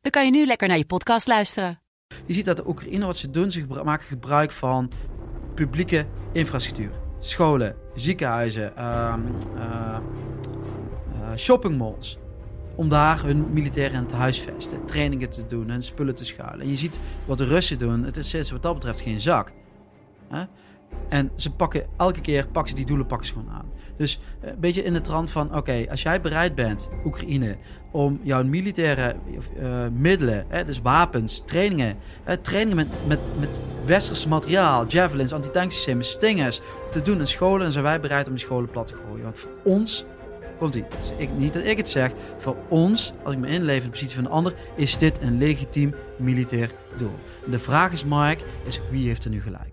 dan kan je nu lekker naar je podcast luisteren. Je ziet dat de Oekraïne wat ze doen, ze maken gebruik van publieke infrastructuur. Scholen, ziekenhuizen, ehm, eh, eh, shoppingmalls. Om daar hun militairen te huisvesten, trainingen te doen en spullen te schuilen. En je ziet wat de Russen doen, het is is wat dat betreft geen zak. En ze pakken elke keer pakken ze die doelen pakken ze gewoon aan. Dus eh, een beetje in de trant van: oké, als jij bereid bent, Oekraïne, om jouw militaire eh, middelen, hè, dus wapens, trainingen, eh, trainingen met, met, met westers materiaal, javelins, antitanksystemen, stingers te doen in scholen, dan zijn wij bereid om die scholen plat te gooien. Want voor ons, komt ie, dus ik, niet dat ik het zeg, voor ons, als ik me inleef in de positie van een ander, is dit een legitiem militair doel. De vraag is, Mark, is wie heeft er nu gelijk?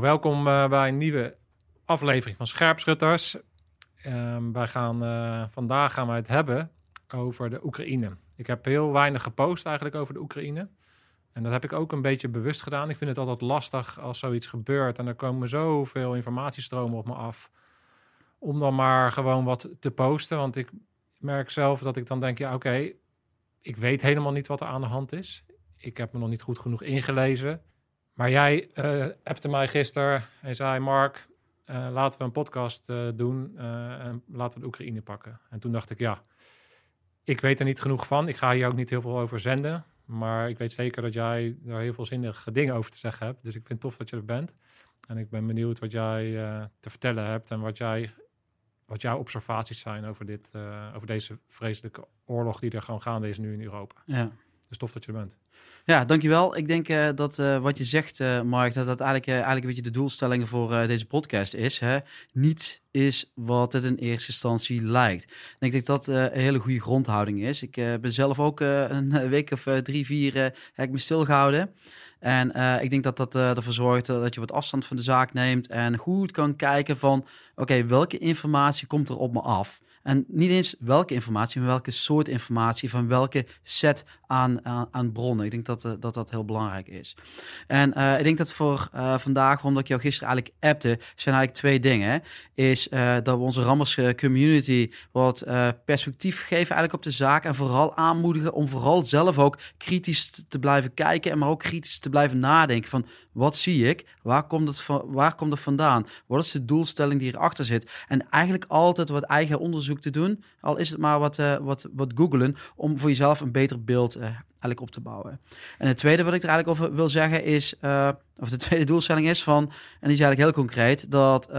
Welkom eh, bij een nieuwe aflevering van Scherpschutters. Ehm, wij gaan, eh, vandaag gaan wij het hebben over de Oekraïne. Ik heb heel weinig gepost eigenlijk over de Oekraïne. En dat heb ik ook een beetje bewust gedaan. Ik vind het altijd lastig als zoiets gebeurt en er komen zoveel informatiestromen op me af. Om dan maar gewoon wat te posten. Want ik merk zelf dat ik dan denk, ja oké, ik weet helemaal niet wat er aan de hand is. Ik heb me nog niet goed genoeg ingelezen. Maar jij uh, appte mij gisteren en zei: Mark, uh, laten we een podcast uh, doen en laten we de Oekraïne pakken. En toen dacht ik: ja, ik weet er niet genoeg van. Ik ga hier ook niet heel veel over zenden. Maar ik weet zeker dat jij daar heel veel zinnige dingen over te zeggen hebt. Dus ik vind het tof dat je er bent. En ik ben benieuwd wat jij te vertellen hebt en wat, jij, wat jouw observaties zijn over, dit, over deze vreselijke oorlog die er gewoon gaande is nu in Europa. Ja. Dus tof dat je er bent. Ja, dankjewel. Ik denk uh, dat uh, wat je zegt, uh, Mark, dat dat eigenlijk, eigenlijk een beetje de doelstelling voor deze podcast is. Hè? Niets is wat het in eerste instantie lijkt. Ik denk dat dat een hele goede grondhouding is. Ik ben zelf ook een week of drie, vier heb ik me stilgehouden. En ik denk dat dat ervoor zorgt dat je wat afstand van de zaak neemt en goed kan kijken van, oké, welke informatie komt er op me af? En niet eens welke informatie, maar welke soort informatie, van welke set aan, aan, bronnen. Ik denk dat, uh, dat dat heel belangrijk is. En uh, ik denk dat voor uh, vandaag, omdat ik jou gisteren eigenlijk appte, zijn eigenlijk twee dingen. Is dat we onze Rammers community wat perspectief geven eigenlijk op de zaak. En vooral aanmoedigen om vooral zelf ook kritisch te blijven kijken. En maar ook kritisch te blijven nadenken van wat zie ik? Waar komt het, van, waar komt vandaan? Wat is de doelstelling die erachter zit? En eigenlijk altijd wat eigen onderzoek te doen. Al is het maar wat, uh, wat, wat googlen om voor jezelf een beter beeld uh, eigenlijk op te bouwen. En het tweede wat ik er eigenlijk over wil zeggen is, uh, of de tweede doelstelling is van, en die is eigenlijk heel concreet, dat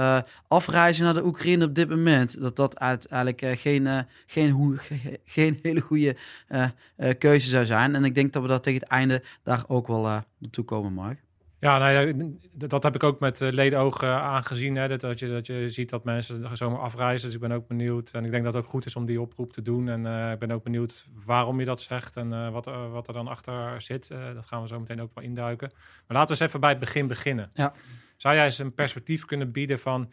afreizen naar de Oekraïne op dit moment, dat dat uiteindelijk geen, geen, hoe, geen hele goede keuze zou zijn. En ik denk dat we dat tegen het einde daar ook wel naartoe komen, Mark. Ja, nou ja, dat heb ik ook met uh, ledenogen aangezien. Hè, dat, dat, je, dat je ziet dat mensen zomaar afreizen. Dus ik ben ook benieuwd. En ik denk dat het ook goed is om die oproep te doen. En uh, ik ben ook benieuwd waarom je dat zegt en uh, wat, wat er dan achter zit. dat gaan we zo meteen ook wel induiken. Maar laten we eens even bij het begin beginnen. Ja. Zou jij eens een perspectief kunnen bieden van...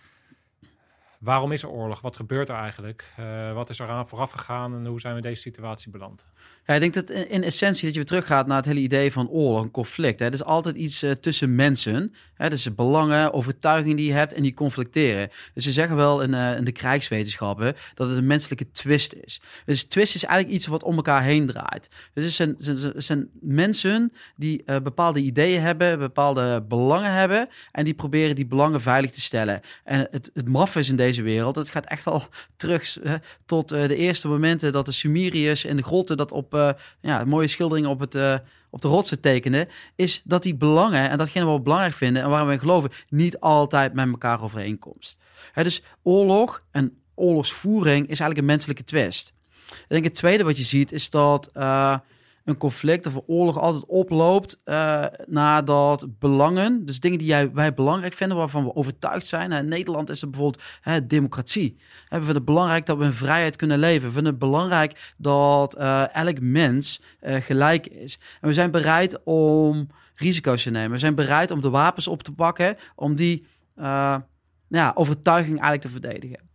Waarom is er oorlog? Wat gebeurt er eigenlijk? Uh, wat is er aan vooraf gegaan en hoe zijn we deze situatie beland? Ja, ik denk dat in, essentie dat je weer teruggaat naar het hele idee van oorlog, een conflict. Hè. Het is altijd iets uh, tussen mensen. Hè, dus belangen, overtuigingen die je hebt en die conflicteren. Dus ze zeggen wel in, uh, in de krijgswetenschappen dat het een menselijke twist is. Dus twist is eigenlijk iets wat om elkaar heen draait. Dus het zijn, mensen die uh, bepaalde ideeën hebben, bepaalde belangen hebben en die proberen die belangen veilig te stellen. En het, het maf is in deze wereld, het gaat echt al terug tot de eerste momenten dat de Sumeriërs in de grotten dat op ja, mooie schilderingen op het op de rotsen tekenen, is dat die belangen en datgene wat we belangrijk vinden en waarom we geloven, niet altijd met elkaar overeenkomst. He, dus oorlog en oorlogsvoering is eigenlijk een menselijke twist. Ik denk het tweede wat je ziet is dat uh, een conflict of een oorlog altijd oploopt uh, nadat belangen, dus dingen die jij, wij belangrijk vinden, waarvan we overtuigd zijn. In Nederland is het bijvoorbeeld hè, democratie. we vinden het belangrijk dat we in vrijheid kunnen leven. We vinden het belangrijk dat uh, elk mens uh, gelijk is. En we zijn bereid om risico's te nemen. We zijn bereid om de wapens op te pakken, om die ja, overtuiging eigenlijk te verdedigen.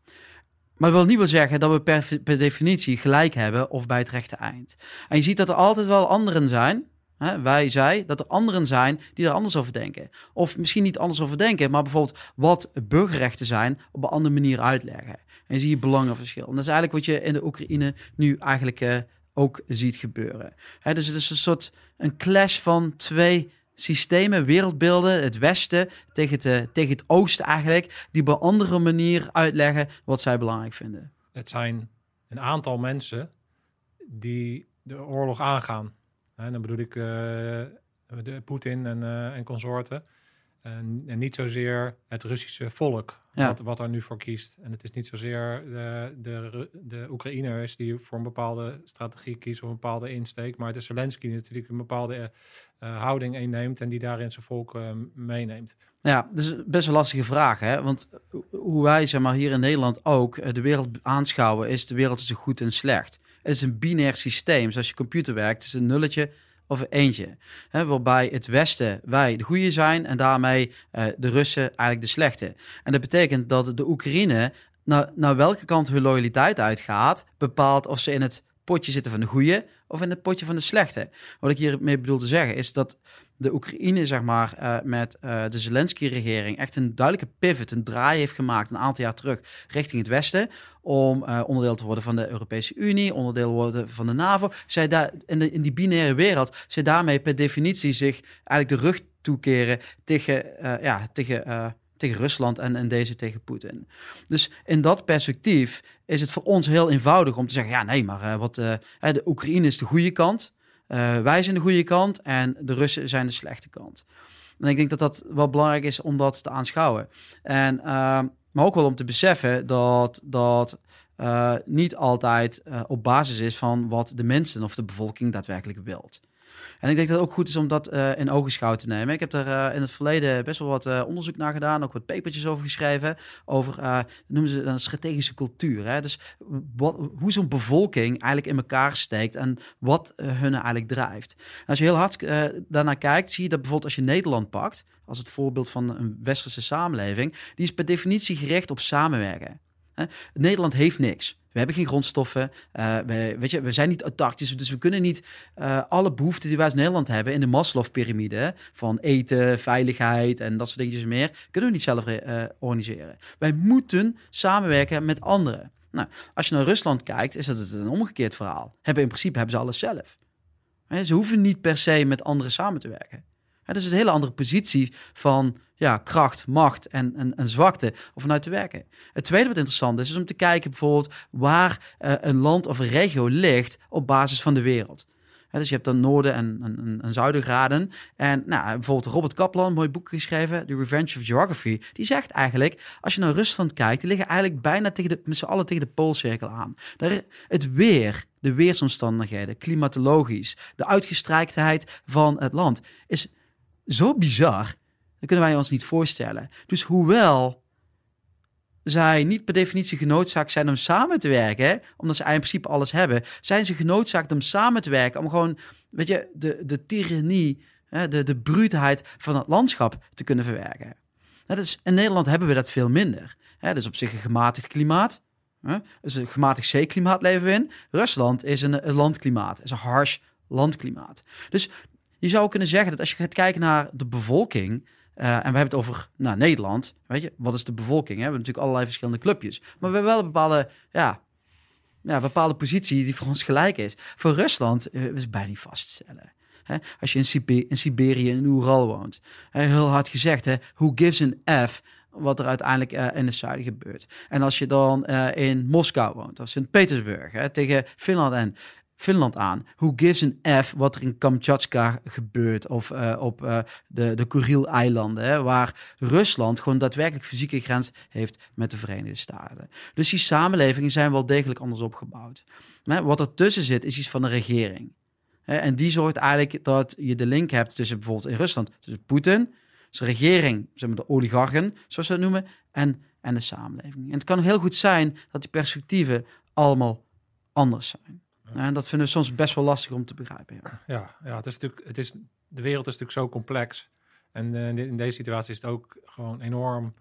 Maar dat wil niet wel zeggen dat we per, definitie gelijk hebben of bij het rechte eind. En je ziet dat er altijd wel anderen zijn, hè, wij, zij, dat er anderen zijn die er anders over denken. Of misschien niet anders over denken, maar bijvoorbeeld wat burgerrechten zijn op een andere manier uitleggen. En je ziet belangenverschil. En dat is eigenlijk wat je in de Oekraïne nu eigenlijk uh, ook ziet gebeuren. Hè, dus het is een soort een clash van twee systemen, wereldbeelden, het Westen tegen het, uh, tegen het Oosten eigenlijk, die op een andere manier uitleggen wat zij belangrijk vinden. Het zijn een aantal mensen die de oorlog aangaan. En dan bedoel ik uh, Poetin en, uh, en consorten. En, en, niet zozeer het Russische volk, ja. wat, wat er nu voor kiest. En het is niet zozeer de, de, de Oekraïners die voor een bepaalde strategie kiezen of een bepaalde insteek. Maar het is Zelensky natuurlijk een bepaalde uh, houding inneemt en die daarin zijn volk uh, meeneemt. Ja, dat is best een lastige vraag. Hè? Want hoe wij zeg maar, hier in Nederland ook eh, de wereld aanschouwen, is de wereld tussen goed en slecht. Het is een binair systeem. Zoals je computer werkt, is een nulletje of een eentje. Waarbij het Westen wij de goede zijn en daarmee uh, de Russen eigenlijk de slechte. En dat betekent dat de Oekraïne naar, welke kant hun loyaliteit uitgaat, bepaalt of ze in het potje zitten van de goede of in het potje van de slechte. Wat ik hiermee bedoel te zeggen is dat de Oekraïne, zeg maar, uh, met uh, de Zelensky-regering echt een duidelijke pivot, een draai heeft gemaakt een aantal jaar terug richting het Westen. Om uh, onderdeel te worden van de Europese Unie, onderdeel te worden van de NAVO. Zij daar, in, in die binaire wereld, zij daarmee per definitie zich eigenlijk de rug toekeren tegen, ja, tegen tegen Rusland en, en deze tegen Poetin. Dus in dat perspectief is het voor ons heel eenvoudig om te zeggen: ja, nee, maar wat, de Oekraïne is de goede kant, wij zijn de goede kant en de Russen zijn de slechte kant. En ik denk dat dat wel belangrijk is om dat te aanschouwen. En, maar ook wel om te beseffen dat dat niet altijd op basis is van wat de mensen of de bevolking daadwerkelijk wilt. En ik denk dat het ook goed is om dat uh, in ogenschouw te nemen. Ik heb er uh, in het verleden best wel wat uh, onderzoek naar gedaan, ook wat papertjes over geschreven, over, noemen ze een strategische cultuur. Hè? Dus wat, hoe zo'n bevolking eigenlijk in elkaar steekt en wat hun eigenlijk drijft. Als je heel hard daarnaar kijkt, zie je dat bijvoorbeeld als je Nederland pakt, als het voorbeeld van een westerse samenleving, die is per definitie gericht op samenwerken. Hè? Nederland heeft niks. We hebben geen grondstoffen. Uh, we, weet je, we zijn niet autarkisch. Dus we kunnen niet uh, alle behoeften die wij als Nederland hebben in de Maslow-pyramide van eten, veiligheid en dat soort dingetjes meer, kunnen we niet zelf uh, organiseren. Wij moeten samenwerken met anderen. Nou, als je naar Rusland kijkt, is dat een omgekeerd verhaal. Hebben in principe hebben ze alles zelf. Ze hoeven niet per se met anderen samen te werken. Dat is een hele andere positie van ja, kracht, macht en, en, zwakte of vanuit te werken. Het tweede wat interessant is, is om te kijken bijvoorbeeld waar uh, een land of een regio ligt op basis van de wereld. dus je hebt dan noorden en, en, en zuidengraden. En nou, bijvoorbeeld Robert Kaplan, een mooi boek geschreven, The Revenge of Geography. Die zegt eigenlijk, als je naar Rusland kijkt, die liggen eigenlijk bijna tegen de, met z'n allen tegen de poolcirkel aan. Daar, het weer, de weersomstandigheden, klimatologisch, de uitgestrijktheid van het land is zo bizar dat kunnen wij ons niet voorstellen. Dus hoewel zij niet per definitie genoodzaakt zijn om samen te werken, omdat ze in principe alles hebben, zijn ze genoodzaakt om samen te werken, om gewoon, weet je, de, de tirannie, de, de bruutheid van het landschap te kunnen verwerken. Dat is, in Nederland hebben we dat veel minder. Dat is op zich een gematigd klimaat. Dus een gematigd zeeklimaat leven we in. Rusland is een, een landklimaat, is een harsh landklimaat. Dus je zou kunnen zeggen dat als je gaat kijken naar de bevolking, eh, en we hebben het over nou, Nederland. Weet je, wat is de bevolking? Hè? We hebben natuurlijk allerlei verschillende clubjes. Maar we hebben wel een bepaalde, ja, bepaalde positie die voor ons gelijk is. Voor Rusland uh, is bijna niet vaststellen. Hè? Als je in, Sibe in Siberië, in Oeral woont. Heel hard gezegd, hè? who gives an F wat er uiteindelijk uh, in het zuiden gebeurt. En als je dan in Moskou woont, of Sint-Petersburg, tegen Finland en Finland aan. Who gives an F wat er in Kamchatka gebeurt of uh, op uh, de, de Kuriel-eilanden, waar Rusland gewoon daadwerkelijk fysieke grens heeft met de Verenigde Staten. Dus die samenlevingen zijn wel degelijk anders opgebouwd. Maar wat er tussen zit, is iets van de regering. En die zorgt eigenlijk dat je de link hebt tussen bijvoorbeeld in Rusland, tussen Poetin, zijn regering, zeg maar de oligarchen, zoals ze dat noemen, en, en de samenleving. En het kan heel goed zijn dat die perspectieven allemaal anders zijn. En dat vinden we soms best wel lastig om te begrijpen. Ja, ja, ja het is natuurlijk, het is, de wereld is natuurlijk zo complex. En uh, in deze situatie is het ook gewoon enorm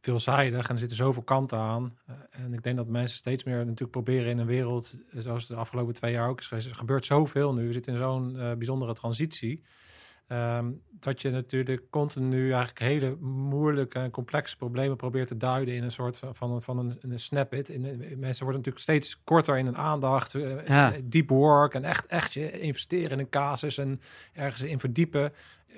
veelzijdig en er zitten zoveel kanten aan. Uh, en ik denk dat mensen steeds meer natuurlijk proberen in een wereld, zoals de afgelopen twee jaar ook is geweest. Er gebeurt zoveel nu, we zitten in zo'n bijzondere transitie. Um, dat je natuurlijk continu eigenlijk hele moeilijke en complexe problemen probeert te duiden in een soort van, van een, een snap-it. Mensen worden natuurlijk steeds korter in hun aandacht, uh, ja. deep work en echt, echt je investeren in een casus en ergens in verdiepen,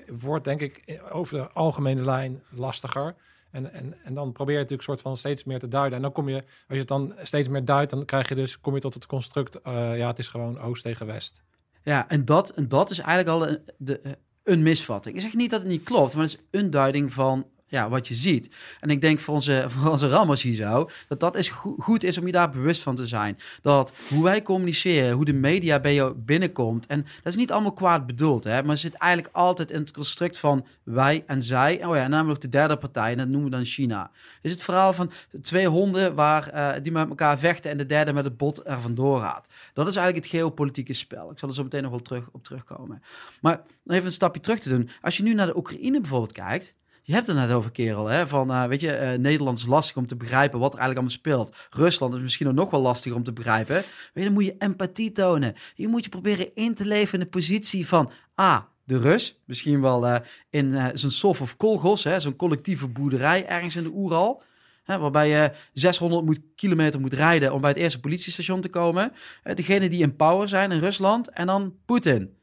wordt denk ik over de algemene lijn lastiger. En, en, en dan probeer je natuurlijk soort van steeds meer te duiden. En dan kom je, als je het dan steeds meer duidt, dan krijg je dus, kom je tot het construct, uh, ja, het is gewoon oost tegen west. Ja, en dat, en dat is eigenlijk al de, een misvatting. Ik zeg niet dat het niet klopt, maar het is een duiding van ja, wat je ziet. En ik denk voor onze, voor onze rammers hier zo, dat dat is go goed is om je daar bewust van te zijn. Dat hoe wij communiceren, hoe de media bij jou binnenkomt, en dat is niet allemaal kwaad bedoeld, hè, maar zit eigenlijk altijd in het construct van wij en zij. Oh ja, namelijk de derde partij, en dat noemen we dan China. Is het verhaal van twee honden waar, uh, die met elkaar vechten en de derde met het bot er vandoor gaat. Dat is eigenlijk het geopolitieke spel. Ik zal er zo meteen nog wel terug op terugkomen. Maar even een stapje terug te doen. Als je nu naar de Oekraïne bijvoorbeeld kijkt, je hebt het net over, kerel. Hè? Van, uh, weet je, uh, Nederland is lastig om te begrijpen wat er eigenlijk allemaal speelt. Rusland is misschien nog wel lastig om te begrijpen. Weet je, dan moet je empathie tonen. Je moet je proberen in te leven in de positie van... A, de Rus, misschien wel uh, in zo'n Sof of Kolgos, zo'n collectieve boerderij ergens in de Oeral... Hè, waarbij je 600 moet, kilometer moet rijden om bij het eerste politiestation te komen. degene die in power zijn in Rusland en dan Poetin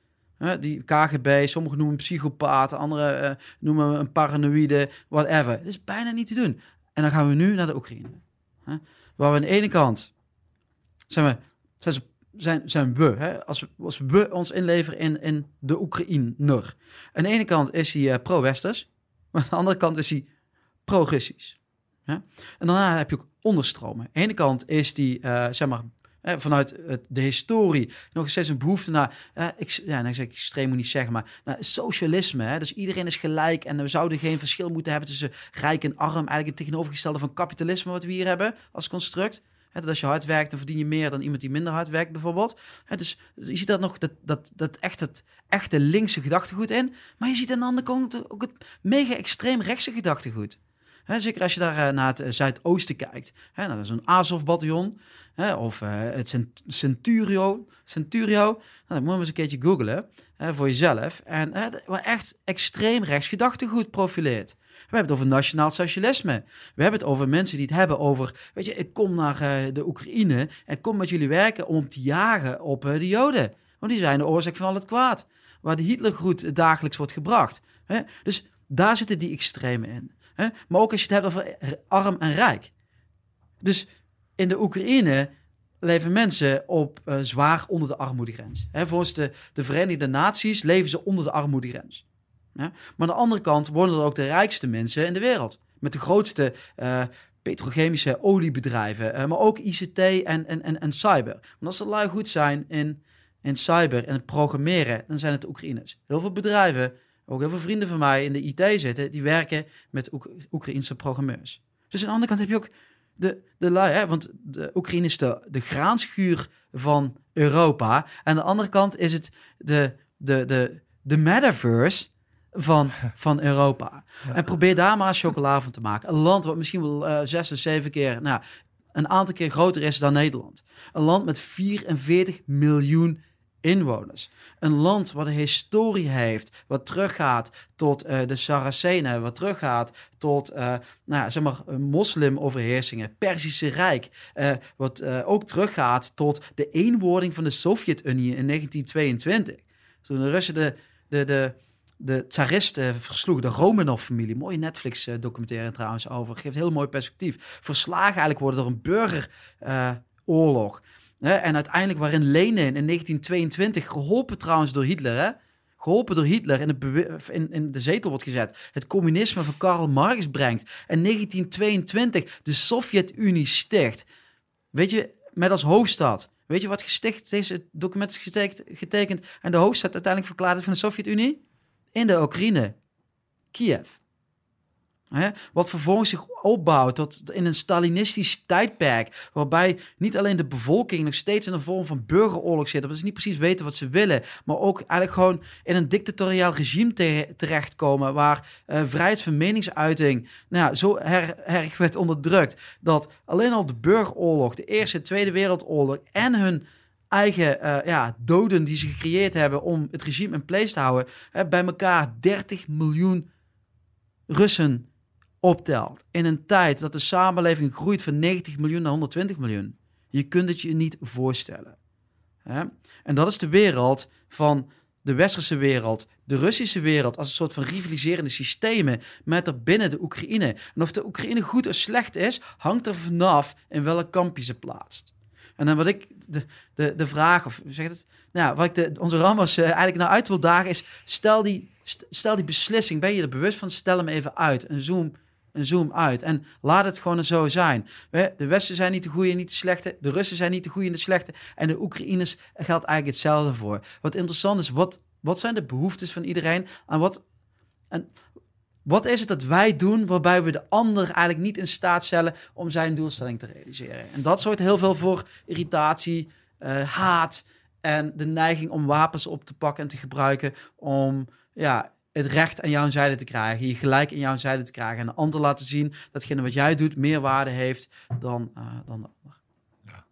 die KGB, sommigen noemen psychopaat, anderen uh, noemen een paranoïde, whatever. Dat is bijna niet te doen. En dan gaan we nu naar de Oekraïne. Waar we aan de ene kant zijn we, zijn, zijn, zijn we, hè? Als, we, als we ons inleveren in, in de Oekraïner. Aan de ene kant is hij uh, pro-westers, maar aan de andere kant is hij pro-Russisch. En daarna heb je ook onderstromen. Aan de ene kant is die, uh, zeg maar, vanuit het, de historie nog steeds een behoefte naar, uh, ik, ja, nou zeg ik extreem moet niet zeggen, maar socialisme. Hè? Dus iedereen is gelijk en we zouden geen verschil moeten hebben tussen rijk en arm. Eigenlijk het tegenovergestelde van kapitalisme wat we hier hebben als construct. Dat als je hard werkt, dan verdien je meer dan iemand die minder hard werkt, bijvoorbeeld. Dus, dus, je ziet dat nog, dat, dat, dat echt het echte linkse gedachtegoed in. Maar je ziet aan de andere kant ook het mega extreem rechtse gedachtegoed. Zeker als je daar uh, naar het uh, zuidoosten kijkt. Hè, naar zo'n Azov-bataljon. of uh, het Centurio. Centurio. Nou, dat moet je eens een keertje googlen voor jezelf. En waar echt extreem rechts gedachtegoed profileert. We hebben het over nationaal socialisme. We hebben het over mensen die het hebben over... Weet je, ik kom naar de Oekraïne en kom met jullie werken om te jagen op de Joden. Want die zijn de oorzaak van al het kwaad. Waar de Hitlergroet dagelijks wordt gebracht. Hè? Dus daar zitten die extremen in. Hè? Maar ook als je het hebt over arm en rijk. Dus in de Oekraïne leven mensen op uh, zwaar onder de armoedegrens. Hè, volgens de, de Verenigde Naties leven ze onder de armoedegrens. Maar aan de andere kant wonen er ook de rijkste mensen in de wereld. Met de grootste uh, petrochemische oliebedrijven, uh, maar ook ICT en, en, en, cyber. Want als er lui goed zijn in, in cyber en het programmeren, dan zijn het de Oekraïners. Heel veel bedrijven ook heel veel vrienden van mij in de IT zitten, die werken met Oek Oekraïnse programmeurs. Dus aan de andere kant heb je ook de, de lui, hè, want de Oekraïne is de, de graanschuur van Europa. Aan de andere kant is het de, de, de, de metaverse van, van Europa. En probeer daar maar chocola van te maken. Een land wat misschien wel uh, zes of zeven keer, nou, een aantal keer groter is dan Nederland. Een land met 44 miljoen inwoners. Een land wat een historie heeft, wat teruggaat tot uh, de Saracenen, wat teruggaat tot uh, nou, zeg maar, moslimoverheersingen, Perzische Rijk, uh, wat ook teruggaat tot de eenwording van de Sovjet-Unie in 1922. Toen de Russen de, de, de, de tsaristen versloegen, de Romanov-familie. Mooie Netflix-documentaire trouwens over. Geeft heel mooi perspectief. Verslagen eigenlijk worden door een burgeroorlog. En uiteindelijk waarin Lenin in 1922, geholpen trouwens door Hitler, hè, geholpen door Hitler, in, in, de zetel wordt gezet. Het communisme van Karl Marx brengt. En 1922 de Sovjet-Unie sticht. Weet je, met als hoofdstad. Weet je wat gesticht is? Het document is getekend, getekend en de hoofdstad uiteindelijk verklaard van de Sovjet-Unie? In de Oekraïne. Kiev. Hè? Wat vervolgens zich opbouwt tot in een Stalinistisch tijdperk. Waarbij niet alleen de bevolking nog steeds in een vorm van burgeroorlog zit. Dat ze niet precies weten wat ze willen. Maar ook eigenlijk gewoon in een dictatoriaal regime te terechtkomen. Waar uh, vrijheid van meningsuiting nou ja, zo erg werd onderdrukt. Dat alleen al de burgeroorlog, de Eerste en Tweede Wereldoorlog en hun eigen uh, ja, doden die ze gecreëerd hebben om het regime in place te houden. bij elkaar 30 miljoen Russen optelt in een tijd dat de samenleving groeit van 90 miljoen naar 120 miljoen. Je kunt het je niet voorstellen. Hè? En dat is de wereld van de westerse wereld, de Russische wereld, als een soort van rivaliserende systemen met er binnen de Oekraïne. En of de Oekraïne goed of slecht is, hangt er vanaf in welk kamp je ze plaatst. En dan wat ik de, de, de vraag, of zeg het, nou, wat ik de, onze Ramos uh, eigenlijk naar uit wil dagen is, stel die, stel die beslissing, ben je er bewust van, stel hem even uit en zoom zoom uit. En laat het gewoon zo zijn. De Westen zijn niet de goede en niet de slechte. De Russen zijn niet de goede en de slechte. En de Oekraïners geldt eigenlijk hetzelfde voor. Wat interessant is, wat, wat zijn de behoeftes van iedereen? En wat, en wat is het dat wij doen waarbij we de ander eigenlijk niet in staat stellen om zijn doelstelling te realiseren? En dat zorgt heel veel voor irritatie, uh, haat en de neiging om wapens op te pakken en te gebruiken om ja, het recht aan jouw zijde te krijgen, je gelijk in jouw zijde te krijgen en de ander laten zien datgene wat jij doet meer waarde heeft dan, uh, dan de ander. Ja.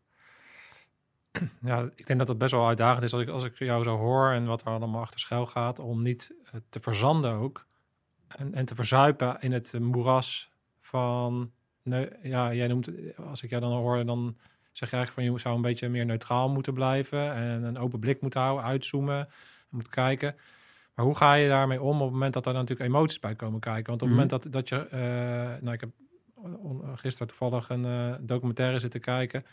ja, ik denk dat het best wel uitdagend is als ik, als ik jou zo hoor en wat er allemaal achter schuil gaat, om niet uh, te verzanden ook en, en te verzuipen in het moeras van, nee, ja, jij noemt, als ik jou dan hoor, dan zeg je eigenlijk van je zou een beetje meer neutraal moeten blijven en een open blik moeten houden, uitzoomen, moeten kijken. Maar hoe ga je daarmee om op het moment dat er natuurlijk emoties bij komen kijken? Want op het mhm. moment dat, dat je... Uh, nou, ik heb gisteren toevallig een uh, documentaire zitten kijken.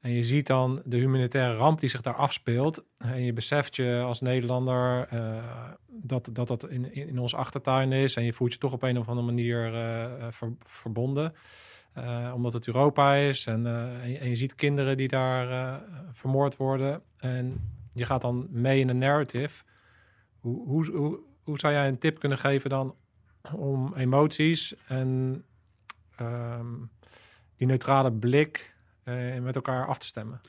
En je ziet dan de humanitaire ramp die zich daar afspeelt. En je beseft je als Nederlander uh, dat, dat dat in, in ons achtertuin is. En je voelt je toch op een of andere manier ver, verbonden. omdat het Europa is. En, en, en, je ziet kinderen die daar vermoord worden. En je gaat dan mee in de narrative. Hoe, hoe, hoe, hoe zou jij een tip kunnen geven dan om emoties en ehm, die neutrale blik uh, met elkaar af te stemmen?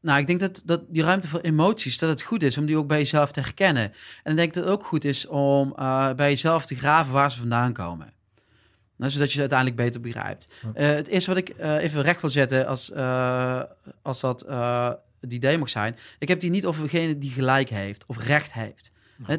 Nou, ik denk dat, dat die ruimte voor emoties, dat het goed is om die ook bij jezelf te herkennen. En ik denk dat het ook goed is om uh, bij jezelf te graven waar ze vandaan komen. Nou, zodat je ze uiteindelijk beter begrijpt. Uh, het eerste wat ik even recht wil zetten als, als dat die idee mag zijn. Ik heb die niet over degene die gelijk heeft of recht heeft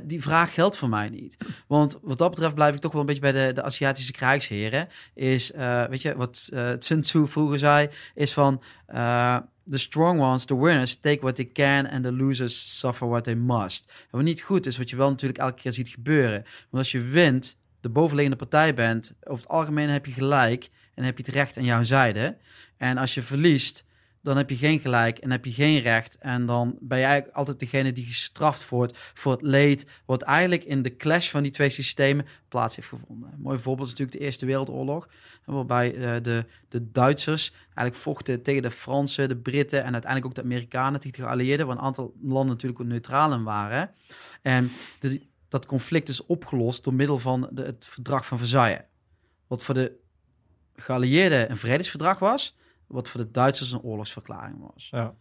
die vraag geldt voor mij niet. Want wat dat betreft blijf ik toch wel een beetje bij de, de Aziatische krijgsheren. Is, uh, weet je, wat uh, Sun Tzu vroeger zei, is van... Uh, the strong ones, the winners, take what they can and the losers suffer what they must. En wat niet goed is, wat je wel natuurlijk elke keer ziet gebeuren. Want als je wint, de bovenliggende partij bent, over het algemeen heb je gelijk en heb je het recht aan jouw zijde. En als je verliest, dan heb je geen gelijk en heb je geen recht. En dan ben jij eigenlijk altijd degene die gestraft wordt voor het leed, wat eigenlijk in de clash van die twee systemen plaats heeft gevonden. Mooi voorbeeld is natuurlijk de Eerste Wereldoorlog, waarbij uh, de, de Duitsers eigenlijk vochten tegen de Fransen, de Britten en uiteindelijk ook de Amerikanen, tegen de geallieerden, waar een aantal landen natuurlijk ook neutraal in waren. En dat conflict is opgelost door middel van het verdrag van Versailles. Wat voor de geallieerden een vredesverdrag was, wat voor de Duitsers een oorlogsverklaring was. Ja.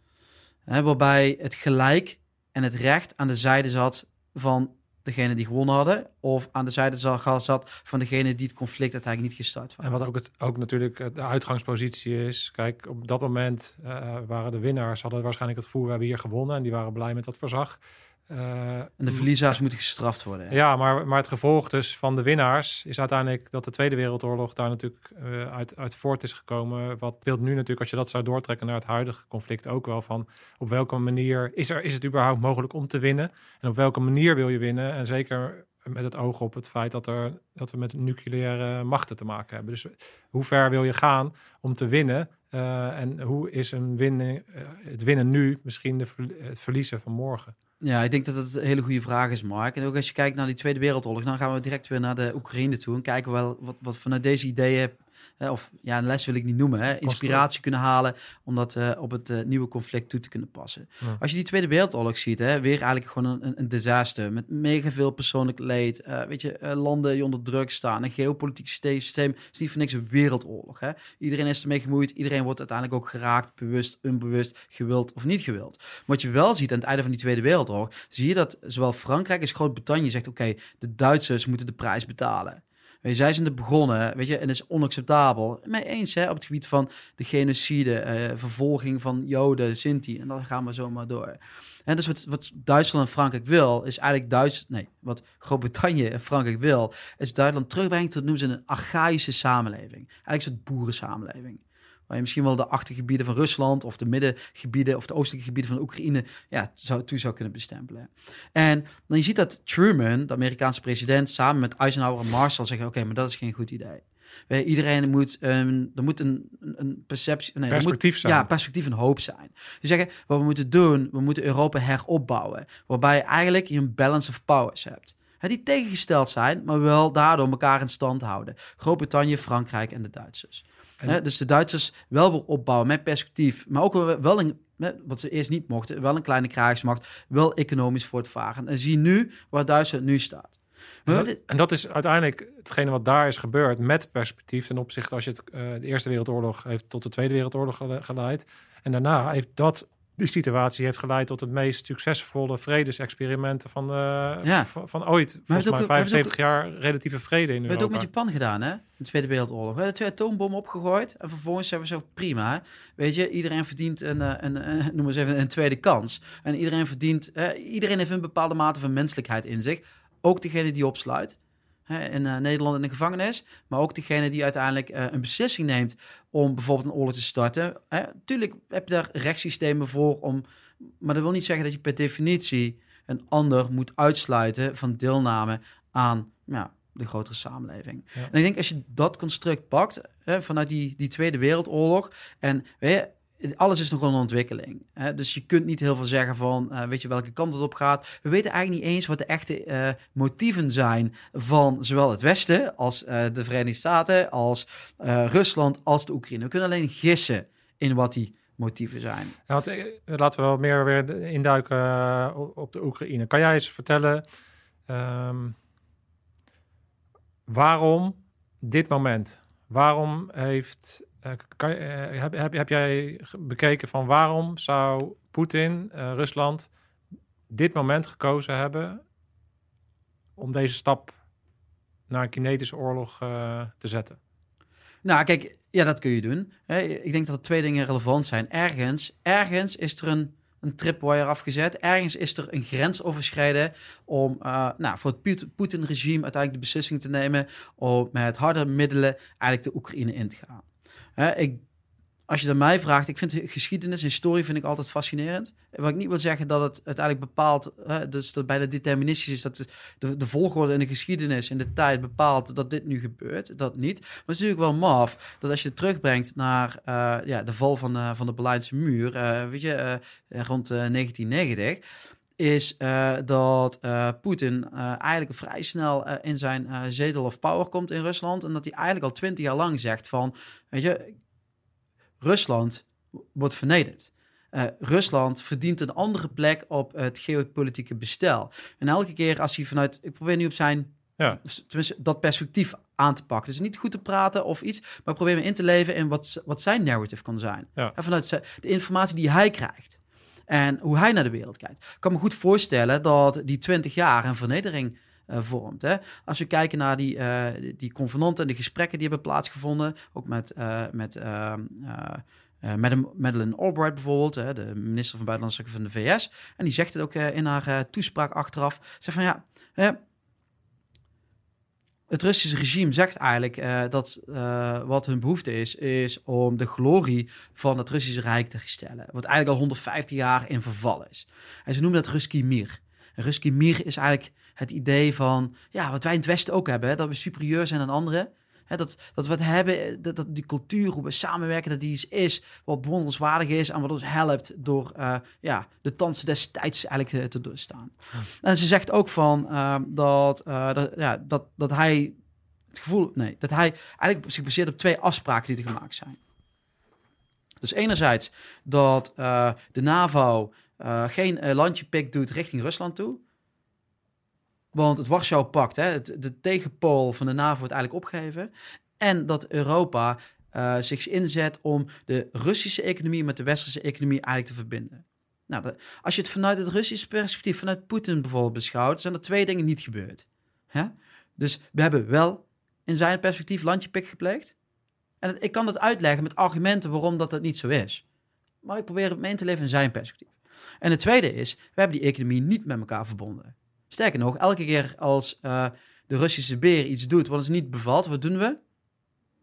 waarbij het gelijk en het recht aan de zijde zat van degene die gewonnen hadden, of aan de zijde za- zat van degene die het conflict uiteindelijk niet gestart was. En wat ook, het, ook natuurlijk de uitgangspositie is. Kijk, op dat moment eh, waren de winnaars, hadden waarschijnlijk het gevoel, we hebben hier gewonnen. En die waren blij met dat verzag. Eh, En de verliezers moeten gestraft worden. Ja, maar, maar het gevolg dus van de winnaars is uiteindelijk dat de Tweede Wereldoorlog daar natuurlijk eh, uit, uit voort is gekomen. Wat speelt nu natuurlijk, als je dat zou doortrekken naar het huidige conflict ook wel van op welke manier is, er, is het überhaupt mogelijk om te winnen? En op welke manier wil je winnen? En zeker met het oog op het feit dat, er, dat we met nucleaire machten te maken hebben. Dus hoe ver wil je gaan om te winnen? Eh, en hoe is een winnen, het winnen nu misschien de, het verliezen van morgen? Ja, ik denk dat het een hele goede vraag is, Mark. En ook als je kijkt naar die Tweede Wereldoorlog, dan gaan we direct weer naar de Oekraïne toe en kijken wel wat, wat vanuit deze ideeën, of ja, een les wil ik niet noemen, hè, inspiratie kunnen halen om dat eh, op het eh, nieuwe conflict toe te kunnen passen. Ja. Als je die Tweede Wereldoorlog ziet, hè, weer eigenlijk gewoon een, een, disaster met mega veel persoonlijk leed. eh, weet je, eh, landen die onder druk staan, een geopolitiek systeem, is niet voor niks een wereldoorlog. Hè. Iedereen is ermee gemoeid, iedereen wordt uiteindelijk ook geraakt, bewust, onbewust, gewild of niet gewild. Maar wat je wel ziet aan het einde van die Tweede Wereldoorlog, zie je dat zowel Frankrijk als Groot-Brittannië zegt: oké, de Duitsers moeten de prijs betalen. Weet zij zijn er begonnen, weet je, en dat is onacceptabel. Mee eens, hè, op het gebied van de genocide, eh, vervolging van Joden, Sinti, en dan gaan we zomaar door. En dus wat, wat Duitsland en Frankrijk wil, is eigenlijk Duits, nee, wat Groot-Brittannië en Frankrijk wil, is Duitsland terugbrengen tot noemen ze een archaïsche samenleving. Eigenlijk een soort boerensamenleving. Waar je misschien wel de achtergebieden van Rusland of de middengebieden of de oostelijke gebieden van Oekraïne ja, zou, toe zou kunnen bestempelen. En dan je ziet dat Truman, de Amerikaanse president, samen met Eisenhower en Marshall zeggen: Oké, maar dat is geen goed idee. Iedereen moet, um, er moet een, een- perceptie, nee, er Perspectief moet, zijn. Ja, perspectief en hoop zijn. Dus zeggen, wat we moeten doen, we moeten Europa heropbouwen. Waarbij je eigenlijk een balance of powers hebt. Hè, die tegengesteld zijn, maar wel daardoor elkaar in stand houden. Groot-Brittannië, Frankrijk en de Duitsers. En- Hè, dus de Duitsers wel weer opbouwen met perspectief, maar ook wel- een, wat ze eerst niet mochten, wel een kleine krijgsmacht, wel economisch voortvarend. En zie nu waar Duitsland nu staat. En dat, en dat is uiteindelijk hetgene wat daar is gebeurd met perspectief ten opzichte als je het, eh, de Eerste Wereldoorlog heeft tot de Tweede Wereldoorlog gele- geleid. En daarna heeft dat, die situatie heeft geleid tot het meest succesvolle vredesexperimenten van, de, Ja. van, van ooit. Volgens heeft ook- mij maar heeft 75 jaar relatieve vrede in We hebben het ook Europa. met Japan gedaan, hè? In de Tweede Wereldoorlog. We hebben twee atoombommen opgegooid. En vervolgens hebben we zo prima. Weet je, iedereen verdient een, eh, een, een, noem eens even een tweede kans. En iedereen verdient, eh, iedereen heeft een bepaalde mate van menselijkheid in zich. Ook degene die opsluit. Hè, in eh, Nederland in de gevangenis. Maar ook degene die uiteindelijk eh, een beslissing neemt om bijvoorbeeld een oorlog te starten. Hè, tuurlijk heb je daar rechtssystemen voor om. Maar dat wil niet zeggen dat je per definitie een ander moet uitsluiten van deelname aan ja, de grotere samenleving. Ja. En ik denk als je dat construct pakt hè, vanuit die, die Tweede Wereldoorlog en weet je, alles is nog een ontwikkeling. Hè? Dus je kunt niet heel veel zeggen van, eh, weet je welke kant het op gaat. We weten eigenlijk niet eens wat de echte eh, motieven zijn van zowel het Westen als eh, de Verenigde Staten, als Rusland, als de Oekraïne. We kunnen alleen gissen in wat die motieven zijn. Laten we wat meer weer induiken op- op de Oekraïne. Kan jij eens vertellen ehm, waarom dit moment? Waarom heeft. Eh, eh, heb, heb, heb jij bekeken van waarom zou Poetin, eh, Rusland, dit moment gekozen hebben om deze stap naar een kinetische oorlog te zetten? Nou, kijk, ja, dat kun je doen. Ik denk dat er twee dingen relevant zijn. Ergens, ergens is er een, een tripwire afgezet. Ergens is er een grens overschreden om nou, voor het Poet- Poetin-regime uiteindelijk de beslissing te nemen om met harde middelen eigenlijk de Oekraïne in te gaan. Hè, als je naar mij vraagt, ik vind de geschiedenis, historie vind ik altijd fascinerend. Wat ik niet wil zeggen dat het uiteindelijk bepaalt, hè, dus dat bijna deterministisch is, dat de, de volgorde in de geschiedenis, in de tijd bepaalt dat dit nu gebeurt, dat niet. Maar het is natuurlijk wel maf dat als je het terugbrengt naar eh, ja, de val van, van de Berlijnse muur, eh, weet je, eh, rond eh, 1990, is eh, dat eh, Poetin eh, eigenlijk vrij snel in zijn zetel of power komt in Rusland. En dat hij eigenlijk al twintig jaar lang zegt van, weet je, Rusland wordt vernederd. Rusland verdient een andere plek op het geopolitieke bestel. En elke keer als hij vanuit, ik probeer nu op zijn, Ja. tenminste dat perspectief aan te pakken. Dus niet goed te praten of iets, maar probeer me in te leven in wat, wat zijn narrative kan zijn. Ja. En vanuit de informatie die hij krijgt. En hoe hij naar de wereld kijkt. Ik kan me goed voorstellen dat die 20 jaar een vernedering eh, vormt. Hè? Als we kijken naar die, eh, die- convenanten en de gesprekken die hebben plaatsgevonden, ook met, eh met ehm, eh, eh, Madeleine Albright bijvoorbeeld, hè, de minister van Buitenlandse Zaken van de VS. En die zegt het ook in haar toespraak achteraf. Zegt van ja, het Russische regime zegt eigenlijk eh, dat eh, wat hun behoefte is, is om de glorie van het Russische Rijk te herstellen. Wat eigenlijk al 150 jaar in verval is. En ze noemen dat Ruski Mir. Ruski Mir is eigenlijk het idee van, ja, wat wij in het Westen ook hebben, dat we superieur zijn aan anderen. Hè, dat, dat we het hebben, dat, dat die cultuur, hoe we samenwerken, dat die iets is wat bewonderenswaardig is en wat ons helpt door eh, ja, de dansen destijds eigenlijk te, te doorstaan. En ze zegt ook van eh, dat, eh, dat, ja, dat, dat hij het gevoel, nee, dat hij eigenlijk zich baseert op twee afspraken die er gemaakt zijn. Dus enerzijds dat eh, de NAVO eh, geen eh, landje pik doet richting Rusland toe. Want het Warschau-pact, de tegenpool van de NAVO wordt eigenlijk opgegeven. En dat Europa eh, zich inzet om de Russische economie met de westerse economie eigenlijk te verbinden. Nou, als je het vanuit het Russische perspectief, vanuit Poetin bijvoorbeeld beschouwt, zijn er twee dingen niet gebeurd. Hè? Dus we hebben wel in zijn perspectief landje pik gepleegd. En ik kan dat uitleggen met argumenten waarom dat, dat niet zo is. Maar ik probeer het mee te leven in zijn perspectief. En het tweede is, we hebben die economie niet met elkaar verbonden. Sterker nog, elke keer als eh, de Russische beer iets doet wat ons niet bevalt, wat doen we?